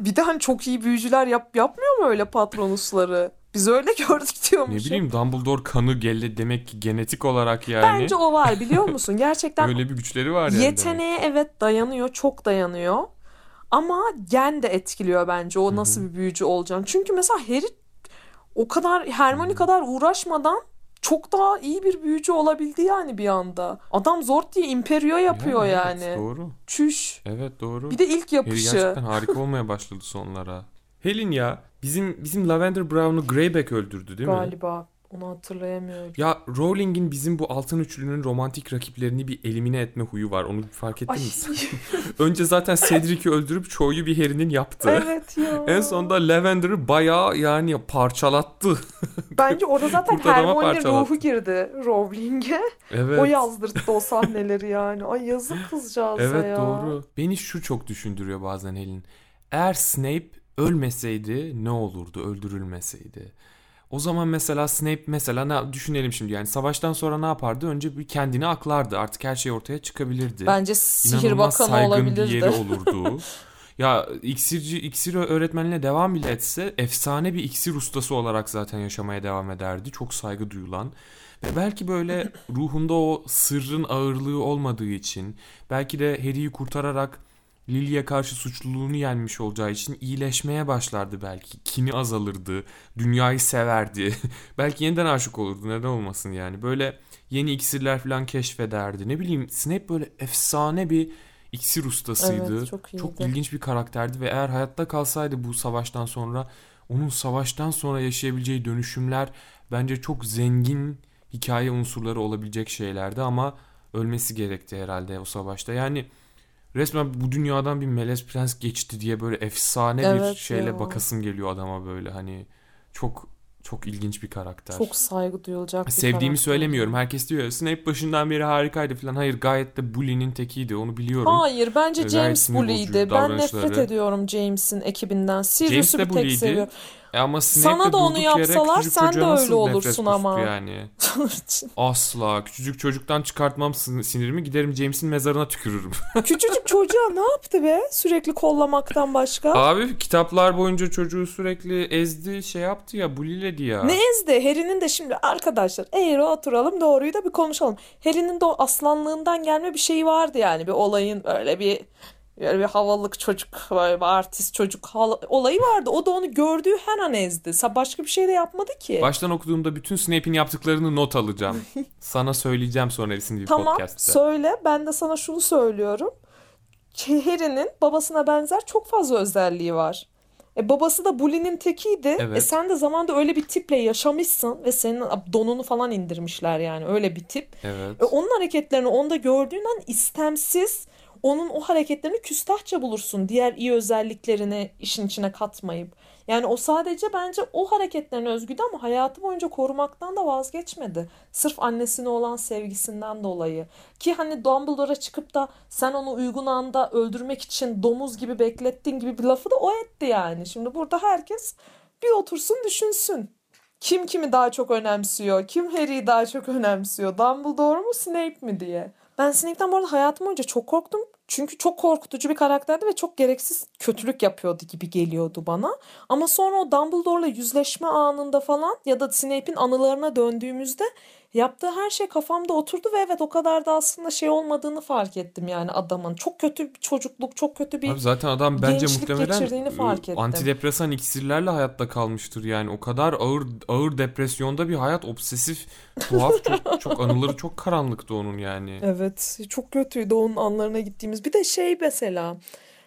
Bir de hani çok iyi büyücüler yap, yapmıyor mu öyle patronusları? Biz öyle gördük Ne diyormuş. bileyim Dumbledore kanı gelle demek ki genetik olarak yani. Bence o var biliyor musun? Gerçekten Öyle bir güçleri var yani. yeteneğe evet dayanıyor, çok dayanıyor. Ama gen de etkiliyor bence o nasıl bir büyücü olacağını. Çünkü mesela Harry o kadar Hermione kadar uğraşmadan çok daha iyi bir büyücü olabildi yani bir anda. Adam zor diye imperio yapıyor evet, yani. Doğru. Çüş. Evet doğru. Bir de ilk Harry yapışı. gerçekten harika olmaya başladı sonlara. Helin ya bizim bizim Lavender Brown'u Greyback öldürdü değil mi? Galiba. Onu hatırlayamıyorum. Ya Rowling'in bizim bu altın üçlünün romantik rakiplerini bir elimine etme huyu var. Onu fark ettin mi sen? (laughs) Önce zaten Cedric'i öldürüp çoğuyu bir Harry'nin yaptı. evet ya. En sonunda Lavender'ı bayağı yani parçalattı. (laughs) Bence orada zaten parçalattı. ruhu girdi Rowling'e. Evet. O yazdırdı o sahneleri yani. Ay yazık kızcağıza Evet ya. doğru. Beni şu çok düşündürüyor bazen Helin. Eğer Snape ölmeseydi ne olurdu? Öldürülmeseydi. O zaman mesela Snape mesela ne düşünelim şimdi yani savaştan sonra ne yapardı? Önce bir kendini aklardı. Artık her şey ortaya çıkabilirdi. Bence sihir İnanılmaz bakanı saygın bir olabilirdi. yeri olurdu. (laughs) ya iksirci iksir öğretmenliğine devam bile etse efsane bir iksir ustası olarak zaten yaşamaya devam ederdi. Çok saygı duyulan. Ve belki böyle (laughs) ruhunda o sırrın ağırlığı olmadığı için belki de Harry'i kurtararak Lily'e karşı suçluluğunu yenmiş olacağı için iyileşmeye başlardı belki. Kini azalırdı. Dünyayı severdi. (laughs) belki yeniden aşık olurdu. Neden olmasın yani. Böyle yeni iksirler falan keşfederdi. Ne bileyim Snape böyle efsane bir iksir ustasıydı. Evet, çok iyiydi. çok ilginç bir karakterdi ve eğer hayatta kalsaydı bu savaştan sonra onun savaştan sonra yaşayabileceği dönüşümler bence çok zengin hikaye unsurları olabilecek şeylerdi ama ölmesi gerekti herhalde o savaşta. Yani resmen bu dünyadan bir melez prens geçti diye böyle efsane bir Evet şeyle ya. bakasım geliyor adama böyle hani çok çok ilginç bir karakter. Çok saygı duyulacak bir Sevdiğimi karakter. söylemiyorum. Herkes diyor Snape başından beri harikaydı falan. Hayır gayet de Bully'nin tekiydi. Onu biliyorum. Hayır bence James Bully'ydi. Ben nefret ediyorum James'in ekibinden. Sirius'u bir tek seviyorum. E ama Sana da onu yapsalar sen de öyle olursun ama. Yani. (laughs) Asla. Küçücük çocuktan çıkartmam sin- sinirimi giderim James'in mezarına tükürürüm. (laughs) Küçücük çocuğa ne yaptı be? Sürekli kollamaktan başka. Abi kitaplar boyunca çocuğu sürekli ezdi şey yaptı ya bulliledi ya. Ne ezdi? Harry'nin de şimdi arkadaşlar eğri oturalım doğruyu da bir konuşalım. Harry'nin de o aslanlığından gelme bir şeyi vardı yani. Bir olayın böyle bir böyle bir havalılık çocuk, böyle bir artist çocuk olayı vardı. O da onu gördüğü her an ezdi. Sa- Başka bir şey de yapmadı ki. Baştan okuduğumda bütün Snape'in yaptıklarını not alacağım. (laughs) Sana söyleyeceğim sonra isimli bir Tamam podcast'te. söyle ben de sana şunu söylüyorum. Harry'nin babasına benzer çok fazla özelliği var. E babası da bully'nin tekiydi. Evet. E sen de zamanda öyle bir tiple yaşamışsın ve senin donunu falan indirmişler yani öyle bir tip. Evet. E onun hareketlerini onda gördüğünden istemsiz onun o hareketlerini küstahça bulursun. Diğer iyi özelliklerini işin içine katmayıp. Yani o sadece bence o hareketlerine özgüydü ama hayatı boyunca korumaktan da vazgeçmedi. Sırf annesine olan sevgisinden dolayı. Ki hani Dumbledore'a çıkıp da sen onu uygun anda öldürmek için domuz gibi beklettiğin gibi bir lafı da o etti yani. Şimdi burada herkes bir otursun düşünsün. Kim kimi daha çok önemsiyor? Kim Harry'i daha çok önemsiyor? Dumbledore mu Snape mi diye. Ben Snape'den bu arada hayatım boyunca çok korktum. Çünkü çok korkutucu bir karakterdi ve çok gereksiz kötülük yapıyordu gibi geliyordu bana. Ama sonra o Dumbledore'la yüzleşme anında falan ya da Snape'in anılarına döndüğümüzde yaptığı her şey kafamda oturdu ve evet o kadar da aslında şey olmadığını fark ettim yani adamın. Çok kötü bir çocukluk, çok kötü bir Abi zaten adam bence muhtemelen geçirdiğini fark ettim. antidepresan iksirlerle hayatta kalmıştır yani. O kadar ağır ağır depresyonda bir hayat obsesif, tuhaf çok, (laughs) çok anıları çok karanlıktı onun yani. Evet çok kötüydü onun anlarına gittiğimiz. Bir de şey mesela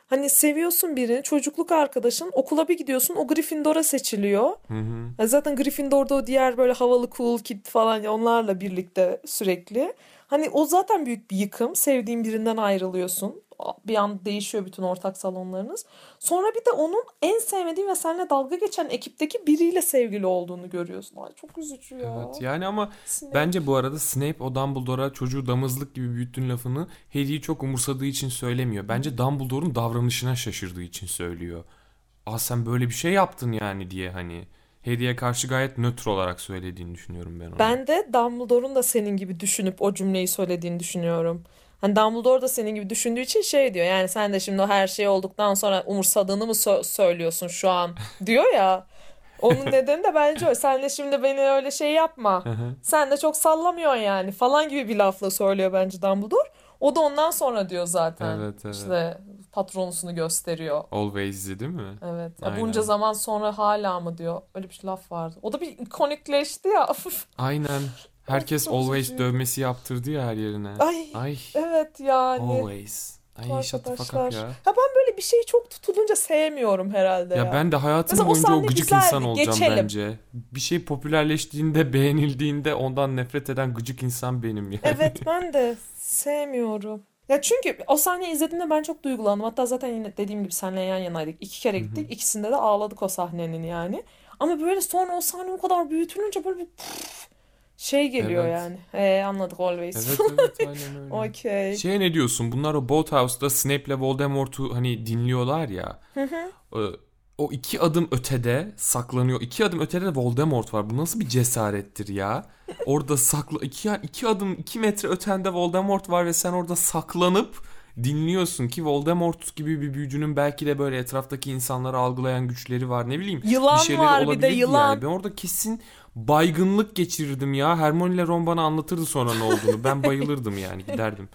hani seviyorsun birini çocukluk arkadaşın okula bir gidiyorsun o Gryffindor'a seçiliyor. Hı hı. Ya Zaten Gryffindor'da o diğer böyle havalı cool kid falan onlarla birlikte sürekli. Hani o zaten büyük bir yıkım. Sevdiğin birinden ayrılıyorsun. Bir an değişiyor bütün ortak salonlarınız. Sonra bir de onun en sevmediği ve seninle dalga geçen ekipteki biriyle sevgili olduğunu görüyorsun. Ay çok üzücü ya. Evet yani ama Snape. bence bu arada Snape o Dumbledore'a çocuğu damızlık gibi büyüttün lafını Harry'i çok umursadığı için söylemiyor. Bence Dumbledore'un davranışına şaşırdığı için söylüyor. Aa sen böyle bir şey yaptın yani diye hani Harry'e karşı gayet nötr olarak söylediğini düşünüyorum ben onu. Ben de Dumbledore'un da senin gibi düşünüp o cümleyi söylediğini düşünüyorum. Hani Dumbledore da senin gibi düşündüğü için şey diyor. Yani sen de şimdi her şey olduktan sonra umursadığını mı sö- söylüyorsun şu an (laughs) diyor ya. Onun nedeni de bence o. Sen de şimdi beni öyle şey yapma. Sen de çok sallamıyorsun yani falan gibi bir lafla söylüyor bence Dumbledore. O da ondan sonra diyor zaten. Evet, evet. İşte patronusunu gösteriyor. Always'di değil mi? Evet. Ya bunca zaman sonra hala mı diyor. Öyle bir laf vardı. O da bir ikonikleşti ya. (laughs) Aynen. Herkes always üzücü. dövmesi yaptırdı ya her yerine. Ay Ay. evet yani. Always. Ay Arkadaşlar. ya. Ya ben böyle bir şeyi çok tutulunca sevmiyorum herhalde ya. Ya ben de hayatım Mesela o boyunca o sahne gıcık güzeldi, insan olacağım geçelim. bence. Bir şey popülerleştiğinde, beğenildiğinde ondan nefret eden gıcık insan benim yani. Evet (laughs) ben de sevmiyorum. Ya çünkü o sahneyi izlediğimde ben çok duygulandım. Hatta zaten yine dediğim gibi seninle yan yanaydık. İki kere gittik. İkisinde de ağladık o sahnenin yani. Ama böyle sonra o sahne o kadar büyütülünce böyle bir püf şey geliyor Evet. yani. Ee, anladık always. Evet evet (laughs) aynen öyle. Okey. Şeye ne diyorsun? Bunlar o Bolthouse'da Snape'le Voldemort'u hani dinliyorlar ya. Ee, O iki adım ötede saklanıyor. İki adım ötede de Voldemort var. Bu nasıl bir cesarettir ya? (laughs) Orada sakla iki, iki adım iki metre ötende Voldemort var ve sen orada saklanıp dinliyorsun ki Voldemort gibi bir büyücünün belki de böyle etraftaki insanları algılayan güçleri var. Ne bileyim Yılan bir şeyleri var bir de olabilirdi yılan. yani. Ben orada kesin baygınlık geçirirdim ya. Hermione ile Ron bana anlatırdı sonra ne olduğunu. Ben bayılırdım yani giderdim.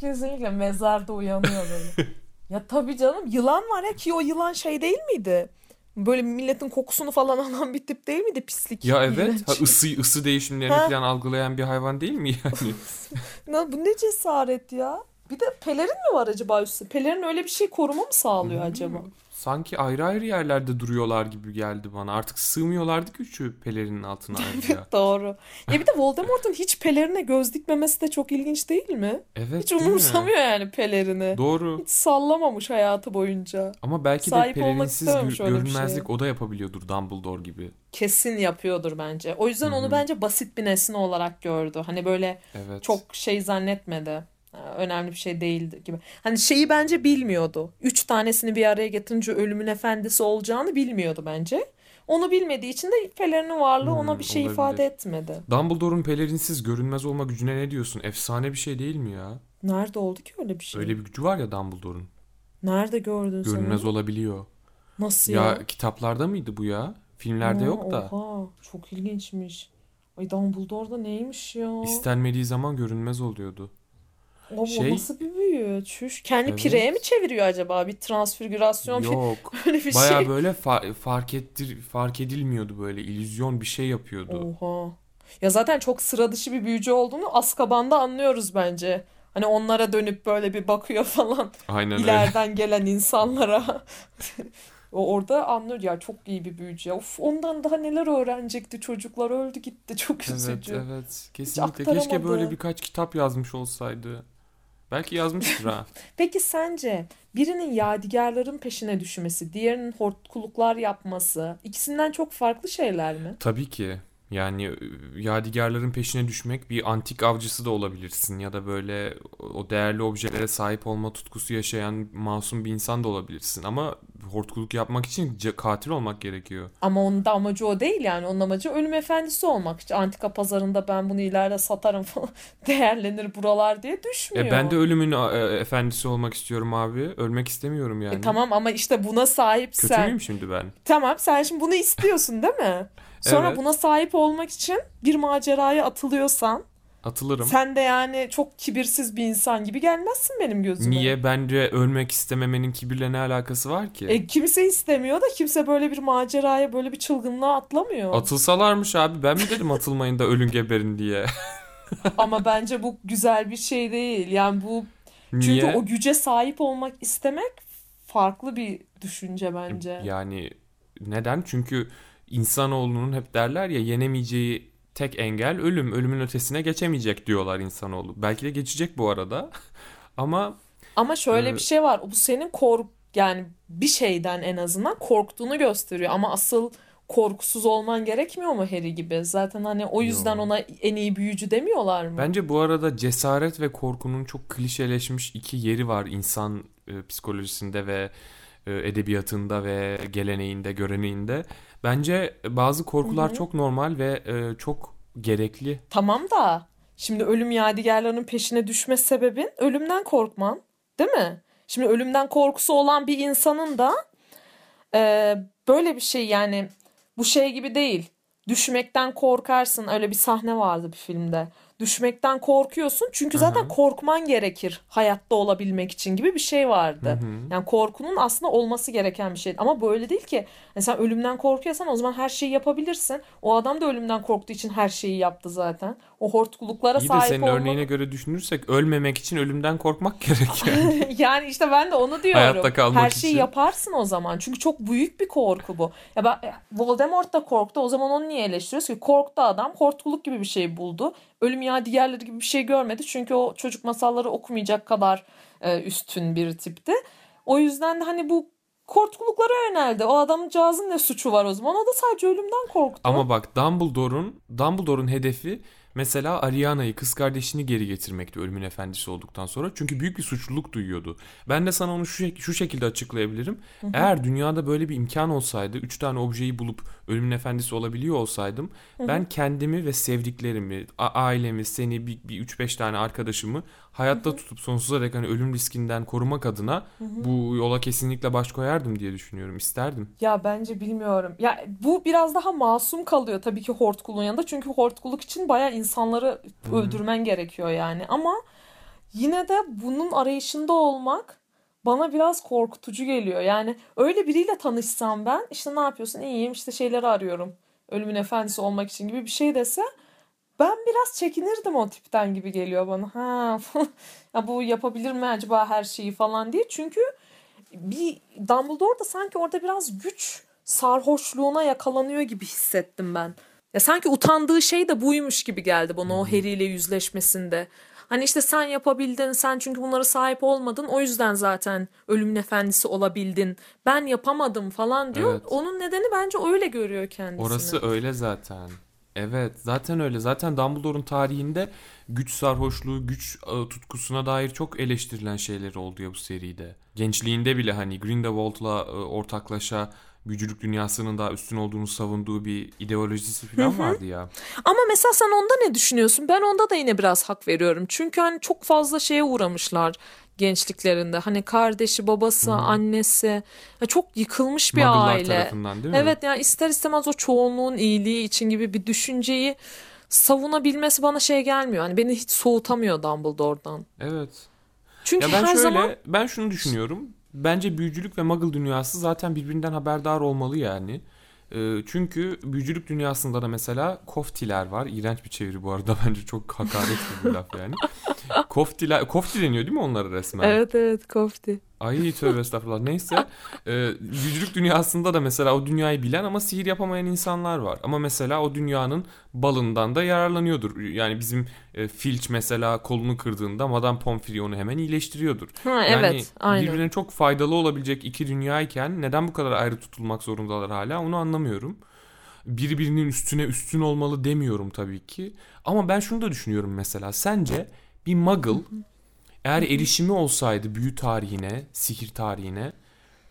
Kesinlikle mezarda uyanıyor böyle. ya tabii canım yılan var ya ki o yılan şey değil miydi? Böyle milletin kokusunu falan (laughs) alan bir tip değil miydi pislik? Ya evet ha, ısı, ısı değişimlerini Ha. falan algılayan bir hayvan değil mi yani? (laughs) Ya bu ne cesaret ya? Bir de pelerin mi var acaba üstü? Pelerin öyle bir şey koruma mı sağlıyor acaba? Sanki ayrı ayrı yerlerde duruyorlar gibi geldi bana. Artık sığmıyorlardı ki üçü pelerinin altına (laughs) ayrıca. Doğru. Ya bir de Voldemort'un hiç pelerine göz dikmemesi de çok ilginç değil mi? Evet Hiç değil mi? umursamıyor yani pelerini. Doğru. Hiç sallamamış hayatı boyunca. Ama belki de Sahip olmak pelerinsiz gör- görünmezlik şeye. o da yapabiliyordur Dumbledore gibi. Kesin yapıyordur bence. O yüzden onu bence basit bir nesne olarak gördü. Hani böyle Evet. çok şey zannetmedi. Ha, Önemli bir şey değildi gibi. Hani şeyi bence bilmiyordu. Üç tanesini bir araya getirince ölümün efendisi olacağını bilmiyordu bence. Onu bilmediği için de pelerinin varlığı Hmm, ona bir şey olabilir. ifade etmedi. Dumbledore'un pelerinsiz görünmez olma gücüne ne diyorsun? Efsane bir şey değil mi ya? Nerede oldu ki öyle bir şey? Öyle bir gücü var ya Dumbledore'un. Nerede gördün sen Görünmez onu? olabiliyor. Nasıl Ya, ya? kitaplarda mıydı bu ya? Filmlerde Aa, yok da. Oha, çok ilginçmiş. Ay Dumbledore da neymiş ya? İstenmediği zaman görünmez oluyordu. Aa, şey- nasıl bir büyü? Çüş. Kendi Evet. pireye mi çeviriyor acaba? Bir transfigürasyon, Yok. (laughs) öyle bir Baya şey. böyle fa- fark ettir fark edilmiyordu böyle illüzyon bir şey yapıyordu. Oha. Ya zaten çok sıra dışı bir büyücü olduğunu Azkaban'da anlıyoruz bence. Hani onlara dönüp böyle bir bakıyor (laughs) falan Aynen öyle. ileriden gelen insanlara. (laughs) O orada anlıyor ya çok iyi bir büyücü. Of ondan daha neler öğrenecekti çocuklar öldü gitti çok Evet üzücü. evet. Kesinlikle. Keşke böyle birkaç kitap yazmış olsaydı. Belki yazmıştır ha. (laughs) Peki sence birinin yadigarların peşine düşmesi, diğerinin hortkuluklar yapması ikisinden çok farklı şeyler mi? Tabii ki. Yani e, yadigarların peşine düşmek bir antik avcısı da olabilirsin ya da böyle o değerli objelere sahip olma tutkusu yaşayan masum bir insan da olabilirsin ama hortkuluk yapmak için katil olmak gerekiyor. Ama onun da amacı o değil yani. Onun amacı ölüm efendisi olmak. İşte antika pazarında ben bunu ileride satarım falan (laughs) değerlenir buralar diye düşmüyor. E ben de ölümün e, efendisi olmak istiyorum abi. Ölmek istemiyorum yani. E tamam ama işte buna Kötü sahipsen. müyüm şimdi ben? Tamam sen şimdi bunu istiyorsun değil mi? (laughs) Sonra Evet. buna sahip olmak için bir maceraya atılıyorsan Atılırım. sen de yani çok kibirsiz bir insan gibi gelmezsin benim gözüme. Niye? Bence ölmek istememenin kibirle ne alakası var ki? E, kimse istemiyor da kimse böyle bir maceraya böyle bir çılgınlığa atlamıyor. Atılsalarmış abi. Ben mi dedim atılmayın da ölün geberin diye. (laughs) Ama bence bu güzel bir şey değil. Yani bu çünkü Niye? o güce sahip olmak istemek farklı bir düşünce bence. Yani neden? Çünkü insanoğlunun hep derler ya yenemeyeceği tek engel ölüm. Ölümün ötesine geçemeyecek diyorlar insanoğlu. Belki de geçecek bu arada. (laughs) Ama Ama şöyle ee, bir şey var. Bu senin kork yani bir şeyden en azından korktuğunu gösteriyor ama asıl korkusuz olman gerekmiyor mu Harry gibi? Zaten hani o yüzden Yo. ona en iyi büyücü demiyorlar mı? Bence bu arada cesaret ve korkunun çok klişeleşmiş iki yeri var insan e, psikolojisinde ve e, edebiyatında ve geleneğinde, göreneğinde. Bence bazı korkular Hı-hı. çok normal ve e, çok gerekli. Tamam da şimdi ölüm yadigarlarının peşine düşme sebebin ölümden korkman, değil mi? Şimdi ölümden korkusu olan bir insanın da e, böyle bir şey yani bu şey gibi değil. Düşmekten korkarsın. Öyle bir sahne vardı bir filmde düşmekten korkuyorsun. Çünkü zaten Hı-hı. korkman gerekir hayatta olabilmek için gibi bir şey vardı. Hı-hı. Yani korkunun aslında olması gereken bir şey. Ama böyle değil ki. Yani sen ölümden korkuyorsan o zaman her şeyi yapabilirsin. O adam da ölümden korktuğu için her şeyi yaptı zaten. O hortkuluklara İyi sahip olmak. İyi de senin olmak... örneğine göre düşünürsek ölmemek için ölümden korkmak gerek yani. (laughs) yani işte ben de onu diyorum. Hayatta kalmak her şeyi için. yaparsın o zaman. Çünkü çok büyük bir korku bu. Ya ben, Voldemort da korktu. O zaman onu niye eleştiriyoruz ki? Korktu adam. Hortkuluk gibi bir şey buldu ölüm ya diğerleri gibi bir şey görmedi. Çünkü o çocuk masalları okumayacak kadar e, üstün bir tipti. O yüzden de hani bu korkuluklara yöneldi. O adamın cazın ne suçu var o zaman? O da sadece ölümden korktu. Ama bak Dumbledore'un Dumbledore'un hedefi Mesela Ariana'yı kız kardeşini geri getirmekti ölümün efendisi olduktan sonra. Çünkü büyük bir suçluluk duyuyordu. Ben de sana onu şu, şu şekilde açıklayabilirim. Hı hı. Eğer dünyada böyle bir imkan olsaydı, üç tane objeyi bulup ölümün efendisi olabiliyor olsaydım, hı hı. ben kendimi ve sevdiklerimi, ailemi, seni, bir, bir 3-5 tane arkadaşımı hayatta hı hı. tutup sonsuza dek hani ölüm riskinden korumak adına hı hı. bu yola kesinlikle baş koyardım diye düşünüyorum. isterdim. Ya bence bilmiyorum. Ya bu biraz daha masum kalıyor tabii ki hortkulun yanında. Çünkü hortkuluk için bayağı insanları hı hı. öldürmen gerekiyor yani. Ama yine de bunun arayışında olmak bana biraz korkutucu geliyor. Yani öyle biriyle tanışsam ben işte ne yapıyorsun iyiyim işte şeyleri arıyorum. Ölümün efendisi olmak için gibi bir şey dese ben biraz çekinirdim o tipten gibi geliyor bana. Ha ya bu yapabilir mi acaba her şeyi falan diye. Çünkü bir Dumbledore da sanki orada biraz güç sarhoşluğuna yakalanıyor gibi hissettim ben. Ya sanki utandığı şey de buymuş gibi geldi bana o Harry ile yüzleşmesinde. Hani işte sen yapabildin, sen çünkü bunlara sahip olmadın. O yüzden zaten ölümün efendisi olabildin. Ben yapamadım falan diyor. Evet. Onun nedeni bence öyle görüyor kendisini. Orası öyle zaten. Evet zaten öyle. Zaten Dumbledore'un tarihinde güç sarhoşluğu, güç e, tutkusuna dair çok eleştirilen şeyler oldu ya bu seride. Gençliğinde bile hani Grindelwald'la e, ortaklaşa büyücülük dünyasının daha üstün olduğunu savunduğu bir ideolojisi falan vardı ya. Ama mesela sen onda ne düşünüyorsun? Ben onda da yine biraz hak veriyorum. Çünkü hani çok fazla şeye uğramışlar gençliklerinde. Hani kardeşi, babası, Hı-hı. annesi çok yıkılmış bir Muggle'lar aile. tarafından değil mi? Evet yani ister istemez o çoğunluğun iyiliği için gibi bir düşünceyi savunabilmesi bana şey gelmiyor. Hani beni hiç soğutamıyor Dumbledore'dan. Evet. Çünkü ya ben her şöyle, zaman ben şunu düşünüyorum. Bence büyücülük ve muggle dünyası zaten birbirinden haberdar olmalı yani. Ee, çünkü büyücülük dünyasında da mesela koftiler var. İğrenç bir çeviri bu arada (laughs) bence çok hakaret bir laf yani. (laughs) koftiler, kofti deniyor değil mi onlara resmen? Evet evet kofti. Ay tövbe estağfurullah. Neyse. E, büyücülük dünyasında da mesela o dünyayı bilen ama sihir yapamayan insanlar var. Ama mesela o dünyanın balından da yararlanıyordur. Yani bizim e, Filch mesela kolunu kırdığında Madame Pomfrey onu hemen iyileştiriyordur. Ha, yani evet, aynen. birbirine çok faydalı olabilecek iki dünyayken neden bu kadar ayrı tutulmak zorundalar hala onu anlamıyorum. Birbirinin üstüne üstün olmalı demiyorum tabii ki. Ama ben şunu da düşünüyorum mesela. Sence bir muggle eğer erişimi olsaydı büyü tarihine, sihir tarihine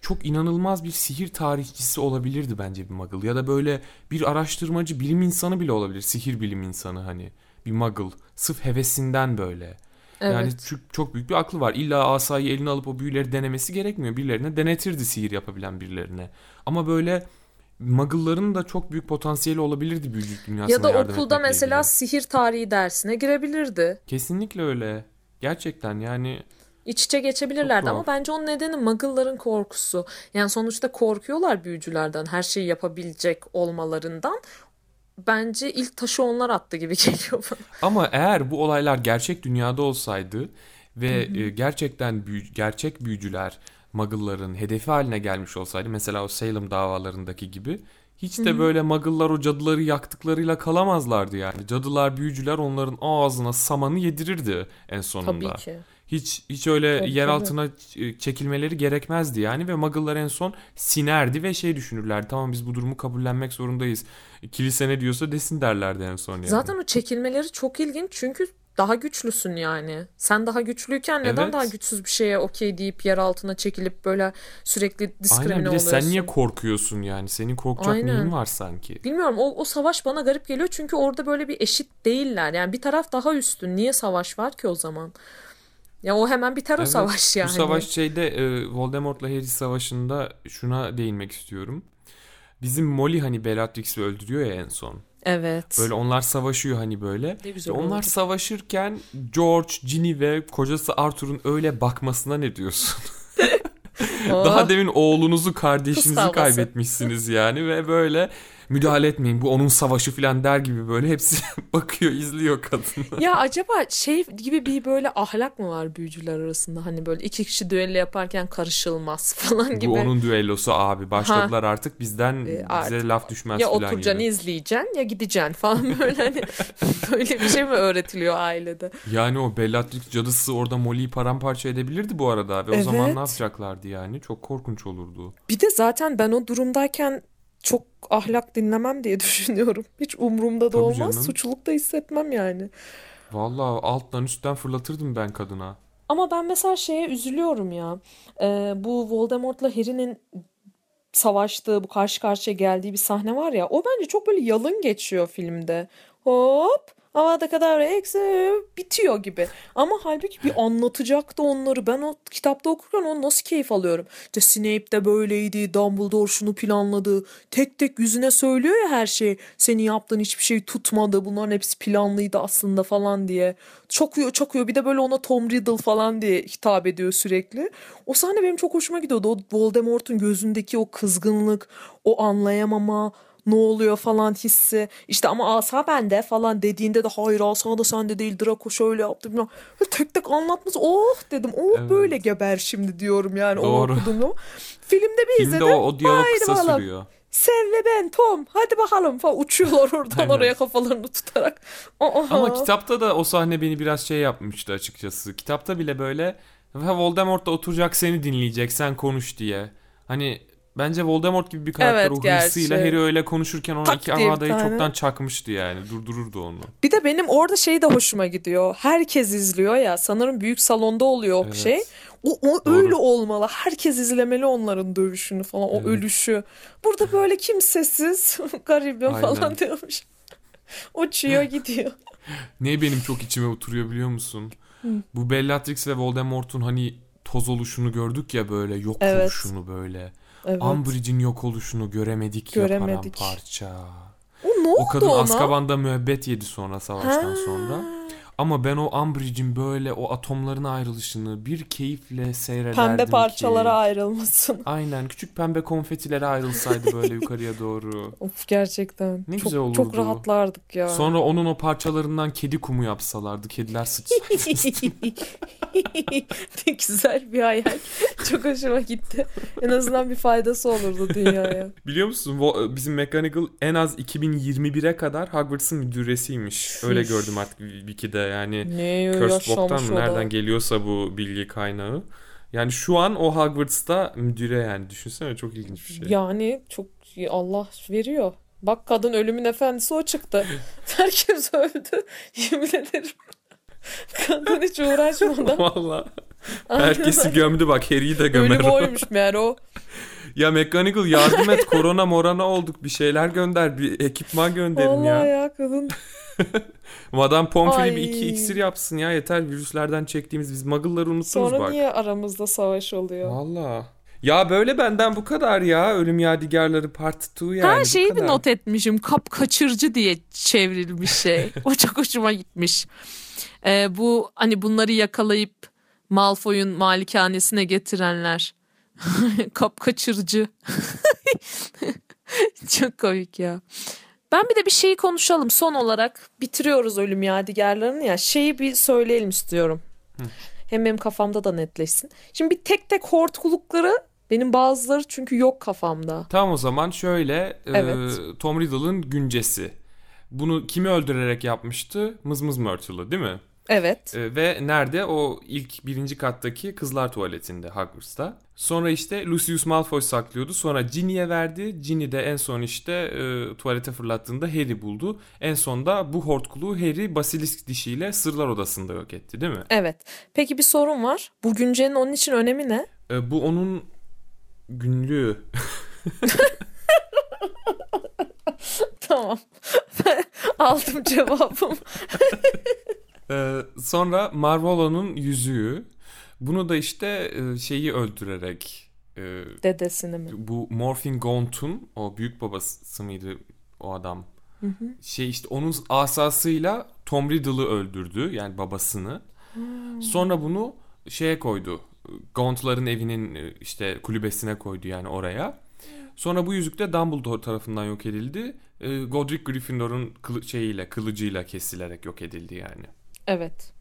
çok inanılmaz bir sihir tarihçisi olabilirdi bence bir muggle. Ya da böyle bir araştırmacı, bilim insanı bile olabilir. Sihir bilim insanı hani bir muggle. Sırf hevesinden böyle. Evet. Yani çok, çok büyük bir aklı var. İlla asayı eline alıp o büyüleri denemesi gerekmiyor. Birilerine denetirdi sihir yapabilen birilerine. Ama böyle Muggle'ların da çok büyük potansiyeli olabilirdi büyücülük dünyasına Ya da okulda mesela ilgili. sihir tarihi dersine girebilirdi. Kesinlikle öyle. Gerçekten yani iç içe geçebilirlerdi ama bence onun nedeni muggle'ların korkusu. Yani sonuçta korkuyorlar büyücülerden, her şeyi yapabilecek olmalarından. Bence ilk taşı onlar attı gibi (laughs) geliyor bana. Ama eğer bu olaylar gerçek dünyada olsaydı ve Hı-hı. E, gerçekten büyü, gerçek büyücüler muggle'ların hedefi haline gelmiş olsaydı mesela o Salem davalarındaki gibi hiç de böyle muggle'lar o cadıları yaktıklarıyla kalamazlardı yani. Cadılar, büyücüler onların ağzına samanı yedirirdi en sonunda. Tabii ki. Hiç hiç öyle Tabii, yer altına ç- çekilmeleri gerekmezdi yani ve Muggle'lar en son sinerdi ve şey düşünürlerdi. Tamam biz bu durumu kabullenmek zorundayız. Kilise ne diyorsa desin derlerdi en son yani. Zaten o çekilmeleri çok ilginç çünkü daha güçlüsün yani. Sen daha güçlüyken neden Evet. daha güçsüz bir şeye okey deyip yer altına çekilip böyle sürekli diskrimine Aynen oluyorsun? sen niye korkuyorsun yani? Senin korkacak Aynen. neyin var sanki? Bilmiyorum o, o savaş bana garip geliyor çünkü orada böyle bir eşit değiller. Yani bir taraf daha üstün. Niye savaş var ki o zaman? Ya o hemen biter o Evet, savaş yani. Bu savaş şeyde e, Voldemort'la Harry savaşında şuna değinmek istiyorum. Bizim Molly hani Bellatrix'i öldürüyor ya en son. Evet. Böyle onlar savaşıyor hani böyle. Ne güzel Onlar oldu. savaşırken George, Ginny ve kocası Arthur'un öyle bakmasına ne diyorsun? (laughs) Daha demin oğlunuzu, kardeşinizi kaybetmişsiniz yani ve böyle müdahale etmeyin bu onun savaşı falan der gibi böyle hepsi (laughs) bakıyor, izliyor kadını. Ya acaba şey gibi bir böyle ahlak mı var büyücüler arasında? Hani böyle iki kişi düello yaparken karışılmaz (laughs) falan gibi. Bu onun düellosu abi. Başladılar artık bizden E, bize artık. laf düşmez ya falan oturacaksın gibi. izleyeceksin ya gideceksin falan (laughs) böyle hani böyle bir şey mi öğretiliyor ailede? Yani o Bellatrix cadısı orada Molly'yi paramparça edebilirdi bu arada. Ve o zaman Evet. ne yapacaklardı yani? Çok korkunç olurdu. Bir de zaten ben o durumdayken çok ahlak dinlemem diye (laughs) düşünüyorum. Hiç umurumda da Tabii olmaz. canım. Suçluluk da hissetmem yani. Vallahi alttan üstten fırlatırdım ben kadına. Ama ben mesela şeye üzülüyorum ya. Ee, bu Voldemort'la Harry'nin savaştığı, bu karşı karşıya geldiği bir sahne var ya. O bence çok böyle yalın geçiyor filmde. Hop Avada kadar eksi bitiyor gibi. Ama halbuki bir anlatacaktı onları. Ben o kitapta okurken onu nasıl keyif alıyorum. İşte Snape de böyleydi. Dumbledore şunu planladı. Tek tek yüzüne söylüyor ya her şeyi. Senin yaptığın hiçbir şey tutmadı. Bunların hepsi planlıydı aslında falan diye. Çakıyor çakıyor. Bir de böyle ona Tom Riddle falan diye hitap ediyor sürekli. O sahne benim çok hoşuma gidiyordu. O Voldemort'un gözündeki o kızgınlık, o anlayamama, ne oluyor falan hissi. İşte ama asa bende falan dediğinde de hayır asa da sende değil Draco şöyle yaptı. bilmem. Böyle tek tek anlatması oh dedim. Oh Evet. böyle geber şimdi diyorum yani Doğru. o okuduğumda. Filmde bir Filmde izledim. o, o diyalog kısa bakalım. sürüyor. Sen ve ben Tom hadi bakalım falan uçuyorlar oradan Aynen. oraya kafalarını tutarak. Aa. Ama kitapta da o sahne beni biraz şey yapmıştı açıkçası. Kitapta bile böyle "Ha, Voldemort da oturacak seni dinleyecek sen konuş diye. Hani bence Voldemort gibi bir karakter Evet, o hırsıyla gerçi. Harry öyle konuşurken ona iki tane. çoktan çakmıştı yani. Durdururdu onu. Bir de benim orada şey de hoşuma gidiyor. Herkes izliyor ya. Sanırım büyük salonda oluyor o Evet. şey. O, o Doğru. öyle olmalı. Herkes izlemeli onların dövüşünü falan. O Evet. ölüşü. Burada böyle kimsesiz, (laughs) garibim falan Aynen. diyormuş. Uçuyor gidiyor. (laughs) Ne benim çok içime oturuyor biliyor musun? Bu Bellatrix ve Voldemort'un hani toz oluşunu gördük ya böyle yok Evet. oluşunu böyle. Evet. Umbridge'in yok oluşunu göremedik, ya Göremedik. paramparça. O ne O oldu kadın ona? Azkaban'da müebbet yedi sonra savaştan Ha. sonra. Ama ben o Umbridge'in böyle o atomların ayrılışını bir keyifle seyrederdim Pembe ki. parçalara ayrılmasın. (laughs) Aynen küçük pembe konfetilere ayrılsaydı böyle yukarıya doğru. (laughs) Of gerçekten. Ne çok, güzel olurdu. Çok rahatlardık ya. Sonra onun o parçalarından kedi kumu yapsalardı. Kediler sıçsaydı. (laughs) ne güzel bir hayal. Çok hoşuma gitti. En azından bir faydası olurdu dünyaya. Biliyor musun bizim Mechanical en az 2021'e kadar Hogwarts'ın müdüresiymiş. Öyle gördüm artık Wiki'de yani. Ne Cursed Book'tan yaşamış mı nereden geliyorsa bu bilgi kaynağı. Yani şu an o Hogwarts'ta müdüre yani düşünsene çok ilginç bir şey. Yani çok Allah veriyor. Bak kadın ölümün efendisi o çıktı. (laughs) Herkes öldü. Yemin ederim. Kadın hiç uğraşmadan. Valla. Herkesi gömdü bak Harry'i de gömer Ölüm oymuş meğer o. (laughs) Ya Mechanical yardım et korona morana olduk bir şeyler gönder bir ekipman gönderin Vallahi ya. ya. kadın. (laughs) Madame Pomfrey bir iki iksir yapsın ya yeter virüslerden çektiğimiz biz muggle'ları unuturuz Sonra bak. niye aramızda savaş oluyor? Valla. Ya böyle benden bu kadar ya. Ölüm Yadigarları Part 2 yani. Her şeyi bir not etmişim. Kap kaçırıcı diye çevrilmiş şey. (laughs) O çok hoşuma gitmiş. Ee, bu hani bunları yakalayıp Malfoy'un malikanesine getirenler. (laughs) Kap kaçırıcı. (laughs) çok komik ya. Ben bir de bir şeyi konuşalım. Son olarak bitiriyoruz ölüm yadigarlarını ya. Şeyi bir söyleyelim istiyorum. Hem benim kafamda da netleşsin. Şimdi bir tek tek hortkulukları benim bazıları çünkü yok kafamda. Tamam o zaman şöyle. e, Evet. Tom Riddle'ın güncesi. Bunu kimi öldürerek yapmıştı? Mızmız Myrtle'ı değil mi? Evet. Ee, ve nerede? O ilk birinci kattaki kızlar tuvaletinde Hogwarts'ta. Sonra işte Lucius Malfoy saklıyordu. Sonra Ginny'e verdi. Ginny de en son işte e, tuvalete fırlattığında Harry buldu. En sonda bu hortkuluğu Harry basilisk dişiyle sırlar odasında yok etti değil mi? Evet. Peki bir sorun var. Bu güncenin onun için önemi ne? E, bu onun günlüğü. (laughs) tamam. (laughs) Aldım cevabım. (laughs) Ee, sonra Marvolo'nun yüzüğü. Bunu da işte e, şeyi öldürerek e, Dedesini mi? bu Morphine Gaunt'un o büyük babası mıydı o adam? Şey işte onun asasıyla Tom Riddle'ı öldürdü yani babasını. Sonra bunu şeye koydu. Gaunt'ların evinin e, işte kulübesine koydu yani oraya. Sonra bu yüzük de Dumbledore tarafından yok edildi. E, Godric Gryffindor'un kılı, şeyiyle, kılıcıyla kesilerek yok edildi yani. Evet.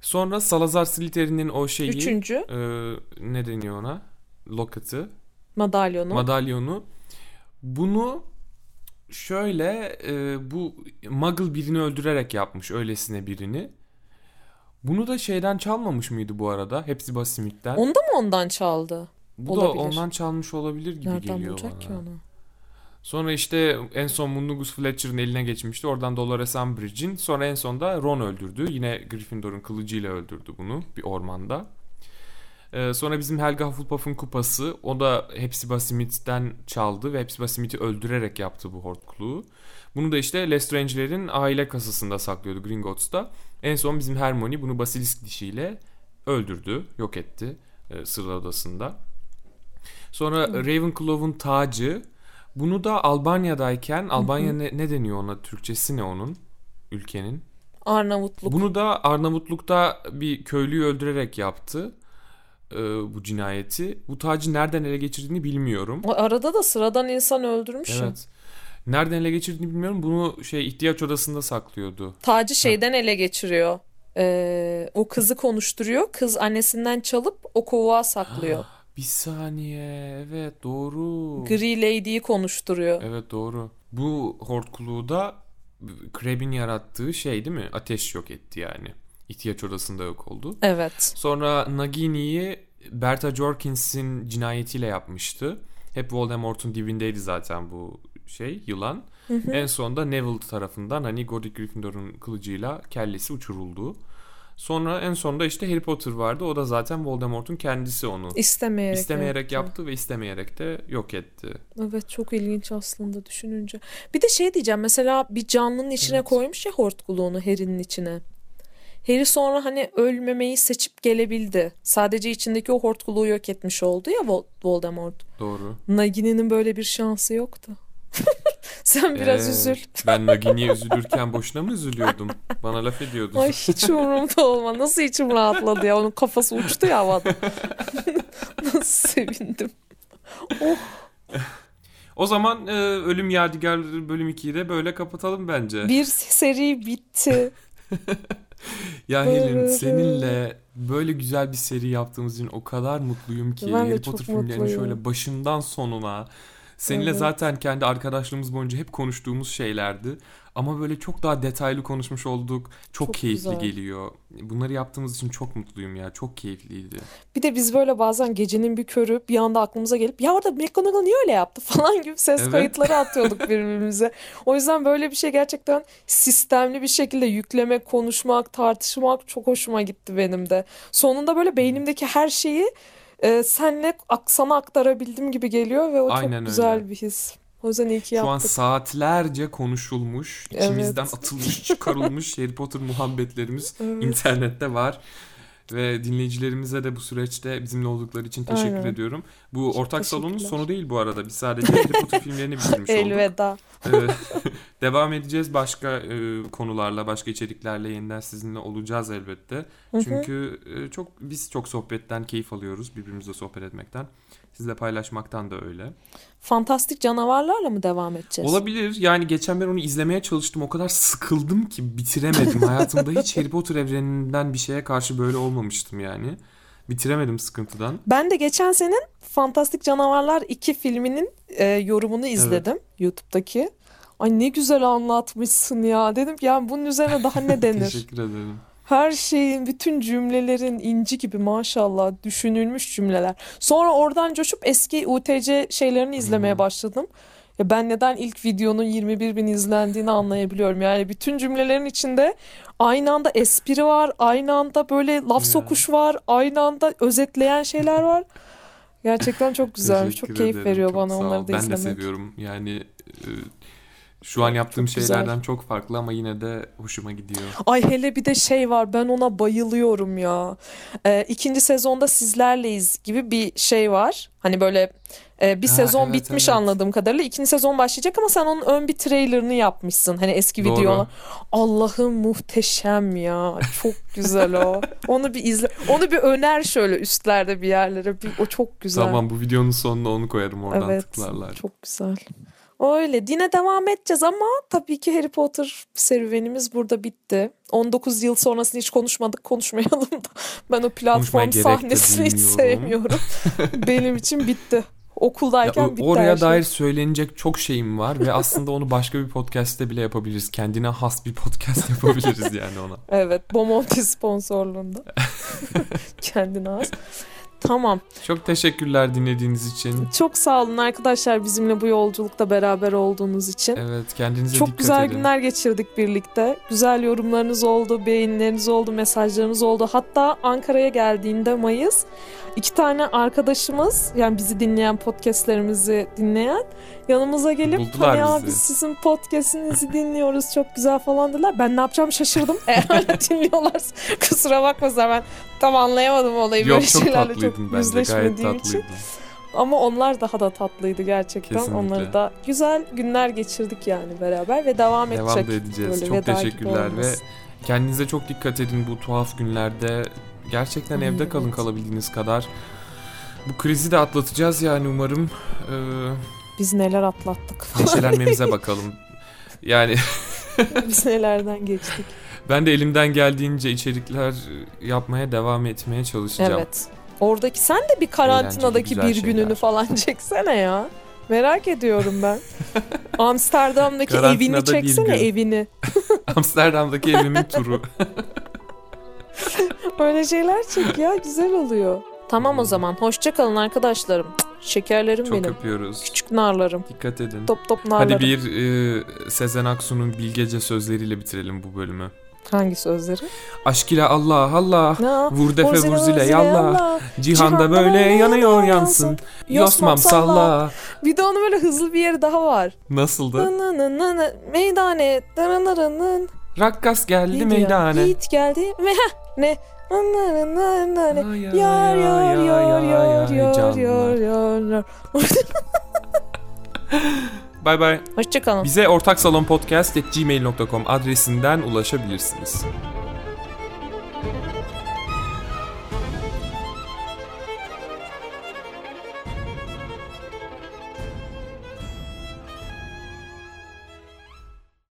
Sonra Salazar Slytherin'in o şeyi Üçüncü e, ne deniyor ona? Locket'ı, madalyonu. madalyonu. Bunu şöyle e, bu Muggle birini öldürerek yapmış öylesine birini. Bunu da şeyden çalmamış mıydı bu arada? Hepsi Basimik'ten. Onu da mı ondan çaldı? bu da olabilir. ondan çalmış olabilir gibi Nereden geliyor bulacak bana. ki onu? Sonra işte en son Mundungus Fletcher'ın eline geçmişti. Oradan Dolores Umbridge'in. Sonra en son da Ron öldürdü. Yine Gryffindor'un kılıcıyla öldürdü bunu bir ormanda. Ee, sonra bizim Helga Hufflepuff'un kupası. O da Hepzibah Smith'ten çaldı ve Hepzibah Smith'i öldürerek yaptı bu hortkuluğu. Bunu da işte Lestrange'lerin aile kasasında saklıyordu Gringotts'ta. En son bizim Hermione bunu basilisk dişiyle öldürdü, yok etti e, Sırlar Odası'nda. Sonra Ravenclaw'un tacı. Bunu da Albanya'dayken, Albanya ne, ne deniyor ona? Türkçesi ne onun? Ülkenin. Arnavutluk. Bunu da Arnavutluk'ta bir köylüyü öldürerek yaptı. e, bu cinayeti. Bu tacı nereden ele geçirdiğini bilmiyorum. O Arada da sıradan insan öldürmüş. Evet. Nereden ele geçirdiğini bilmiyorum. Bunu şey ihtiyaç odasında saklıyordu. Tacı şeyden ele geçiriyor. Ee, o kızı konuşturuyor. Kız annesinden çalıp o kovuğa saklıyor. Bir saniye. Evet doğru. Gri Lady'yi konuşturuyor. Evet doğru. Bu hortkuluğu da Krebs'in yarattığı şey değil mi? Ateş yok etti yani. İhtiyaç odasında yok oldu. Evet. Sonra Nagini'yi Berta Jorkins'in cinayetiyle yapmıştı. Hep Voldemort'un dibindeydi zaten bu şey yılan. En sonunda Neville tarafından hani Godric Gryffindor'un kılıcıyla kellesi uçuruldu. Sonra en sonunda işte Harry Potter vardı. O da zaten Voldemort'un kendisi onu İstemeyerek. istemeyerek yaptı. yaptı ve istemeyerek de yok etti. Evet çok ilginç aslında düşününce. Bir de şey diyeceğim mesela bir canlının içine Evet. koymuş ya hortkuluğunu Harry'nin içine. Harry sonra hani ölmemeyi seçip gelebildi. Sadece içindeki o hortkuluğu yok etmiş oldu ya Vol- Voldemort. Doğru. Nagini'nin böyle bir şansı yoktu. (laughs) Sen biraz Ee, üzül. (laughs) Ben Nagini'ye üzülürken boşuna mı üzülüyordum? Bana laf ediyordun. Ay hiç umurumda olma. Nasıl içim rahatladı ya. Onun kafası uçtu ya havada. (laughs) Nasıl sevindim. O zaman e, Ölüm Yadigarları bölüm 2'yi de böyle kapatalım bence. Bir seri bitti. Ya Böyle. seninle böyle güzel bir seri yaptığımız için o kadar mutluyum ki. Ben de Harry çok Potter filmlerini mutluyum. şöyle başından sonuna. Seninle Evet. zaten kendi arkadaşlığımız boyunca hep konuştuğumuz şeylerdi. Ama böyle çok daha detaylı konuşmuş olduk. Çok, Çok keyifli güzel. geliyor. Bunları yaptığımız için çok mutluyum ya. Çok keyifliydi. Bir de biz böyle bazen gecenin bir körü bir anda aklımıza gelip ya orada McGonagall niye öyle yaptı (laughs) falan gibi ses Evet. kayıtları (laughs) atıyorduk birbirimize. O yüzden böyle bir şey gerçekten sistemli bir şekilde yüklemek, konuşmak, tartışmak çok hoşuma gitti benim de. Sonunda böyle beynimdeki her şeyi e, senle sana aktarabildim gibi geliyor ve o Aynen çok güzel öyle. bir his. O yüzden iyi ki Şu an yaptık. saatlerce konuşulmuş, içimizden Evet. atılmış, çıkarılmış (laughs) Harry Potter muhabbetlerimiz Evet. internette var. Ve dinleyicilerimize de bu süreçte bizimle oldukları için teşekkür Aynen. ediyorum. Bu ortak salonun sonu değil bu arada. Biz sadece Harry Potter (laughs) filmlerini bitirmiş olduk. Elveda. Ee, (laughs) devam edeceğiz başka e, konularla, başka içeriklerle yeniden sizinle olacağız elbette. Çünkü e, çok biz çok sohbetten keyif alıyoruz, birbirimizle sohbet etmekten. Sizle paylaşmaktan da öyle. Fantastik canavarlarla mı devam edeceğiz? Olabilir. Yani geçen ben onu izlemeye çalıştım. O kadar sıkıldım ki bitiremedim. Hayatımda hiç (laughs) Harry Potter evreninden bir şeye karşı böyle olmamıştım yani. Bitiremedim sıkıntıdan. Ben de geçen senin Fantastik Canavarlar 2 filminin e, yorumunu izledim YouTube'daki. Ay ne güzel anlatmışsın ya. Dedim ki yani bunun üzerine daha ne (laughs) denir? Teşekkür ederim. Her şeyin, bütün cümlelerin inci gibi maşallah düşünülmüş cümleler. Sonra oradan coşup eski UTC şeylerini izlemeye Hı. başladım. Ya ben neden ilk videonun 21 bin izlendiğini anlayabiliyorum. Yani bütün cümlelerin içinde aynı anda espri var, aynı anda böyle laf sokuş var, aynı anda özetleyen şeyler var. Gerçekten çok güzel. Çok keyif ederim, veriyor çok bana onları da Ben izlemek. de seviyorum. Yani e, şu an yaptığım Çok güzel. şeylerden çok farklı ama yine de hoşuma gidiyor. Ay hele bir de şey var ben ona bayılıyorum ya. Ee, ikinci sezonda sizlerleyiz gibi bir şey var. Hani böyle e, bir Ha, sezon evet, bitmiş evet. anladığım kadarıyla. ikinci sezon başlayacak ama sen onun ön bir trailerını yapmışsın. Hani eski Doğru. videolar. Allah'ım muhteşem ya. Çok güzel o. (laughs) Onu bir izle. Onu bir öner şöyle üstlerde bir yerlere. Bir, o çok güzel. Tamam bu videonun sonuna onu koyarım oradan Evet. tıklarlar. Çok güzel. Öyle. Yine devam edeceğiz ama tabii ki Harry Potter serüvenimiz burada bitti. 19 yıl sonrasını hiç konuşmadık, konuşmayalım da. Ben o platform sahnesini hiç sevmiyorum. (laughs) Benim için bitti. Ya, Okuldayken o- bitti oraya şey. dair söylenecek çok şeyim var ve aslında onu başka bir podcast'te bile yapabiliriz. Kendine has bir podcast yapabiliriz yani ona. Evet, Bomonti sponsorluğunda. (laughs) Kendine az. Tamam. Çok teşekkürler dinlediğiniz için. Çok sağ olun arkadaşlar bizimle bu yolculukta beraber olduğunuz için. Evet kendinize Çok dikkat güzel edin. günler geçirdik birlikte. Güzel yorumlarınız oldu, beğenileriniz oldu, mesajlarınız oldu. Hatta Ankara'ya geldiğinde Mayıs iki tane arkadaşımız yani bizi dinleyen podcastlerimizi dinleyen yanımıza gelip Buldular hani bizi." biz sizin podcastinizi dinliyoruz çok güzel falan dediler. Ben ne yapacağımı şaşırdım. (laughs) Eğer dinliyorlarsa kusura bakmasınlar ben tam anlayamadım olayı Yok böyle çok şeylerle çok tatlıydın bence gayet için. tatlıydın. Ama onlar daha da tatlıydı gerçekten. Kesinlikle. Onları da güzel günler geçirdik yani beraber ve devam edecek. Devam edeceğiz. Böyle çok teşekkürler ve kendinize çok dikkat edin bu tuhaf günlerde. Gerçekten evde kalın kalabildiğiniz kadar. Bu krizi de atlatacağız yani umarım. Ee, Biz neler atlattık. neşelenmemize (laughs) bakalım. Yani Biz nelerden geçtik. Ben de elimden geldiğince içerikler yapmaya devam etmeye çalışacağım. Evet. Oradaki sen de bir karantinadaki Eğlenceli, bir gününü şeyler. falan (laughs) çeksene ya. Merak ediyorum ben. (laughs) Amsterdam'daki evini çeksene evini. (laughs) Amsterdam'daki evimin turu. Öyle şeyler çek ya güzel oluyor. Tamam o zaman. Hoşça kalın arkadaşlarım. Şekerlerim Çok benim. öpüyoruz. Küçük narlarım. Dikkat edin. Top top narlarım. Hadi bir e, Sezen Aksu'nun bilgece sözleriyle bitirelim bu bölümü. Hangi sözleri? Aşk ile Allah Allah. Ne? Vur defe vur zile yallah. yallah. Cihanda böyle yanıyor yansın. Yosmam salla. Bir de onun böyle hızlı bir yeri daha var. Nasıldı? Nı. Meydane. Nı nı nı nı. Rakkas geldi ya? meydane. Yiğit geldi. Heh, ne? Yar yar yar yar yar yar yar yar. Bay bay. Hoşçakalın. Bize ortak salon podcast gmail.com adresinden ulaşabilirsiniz.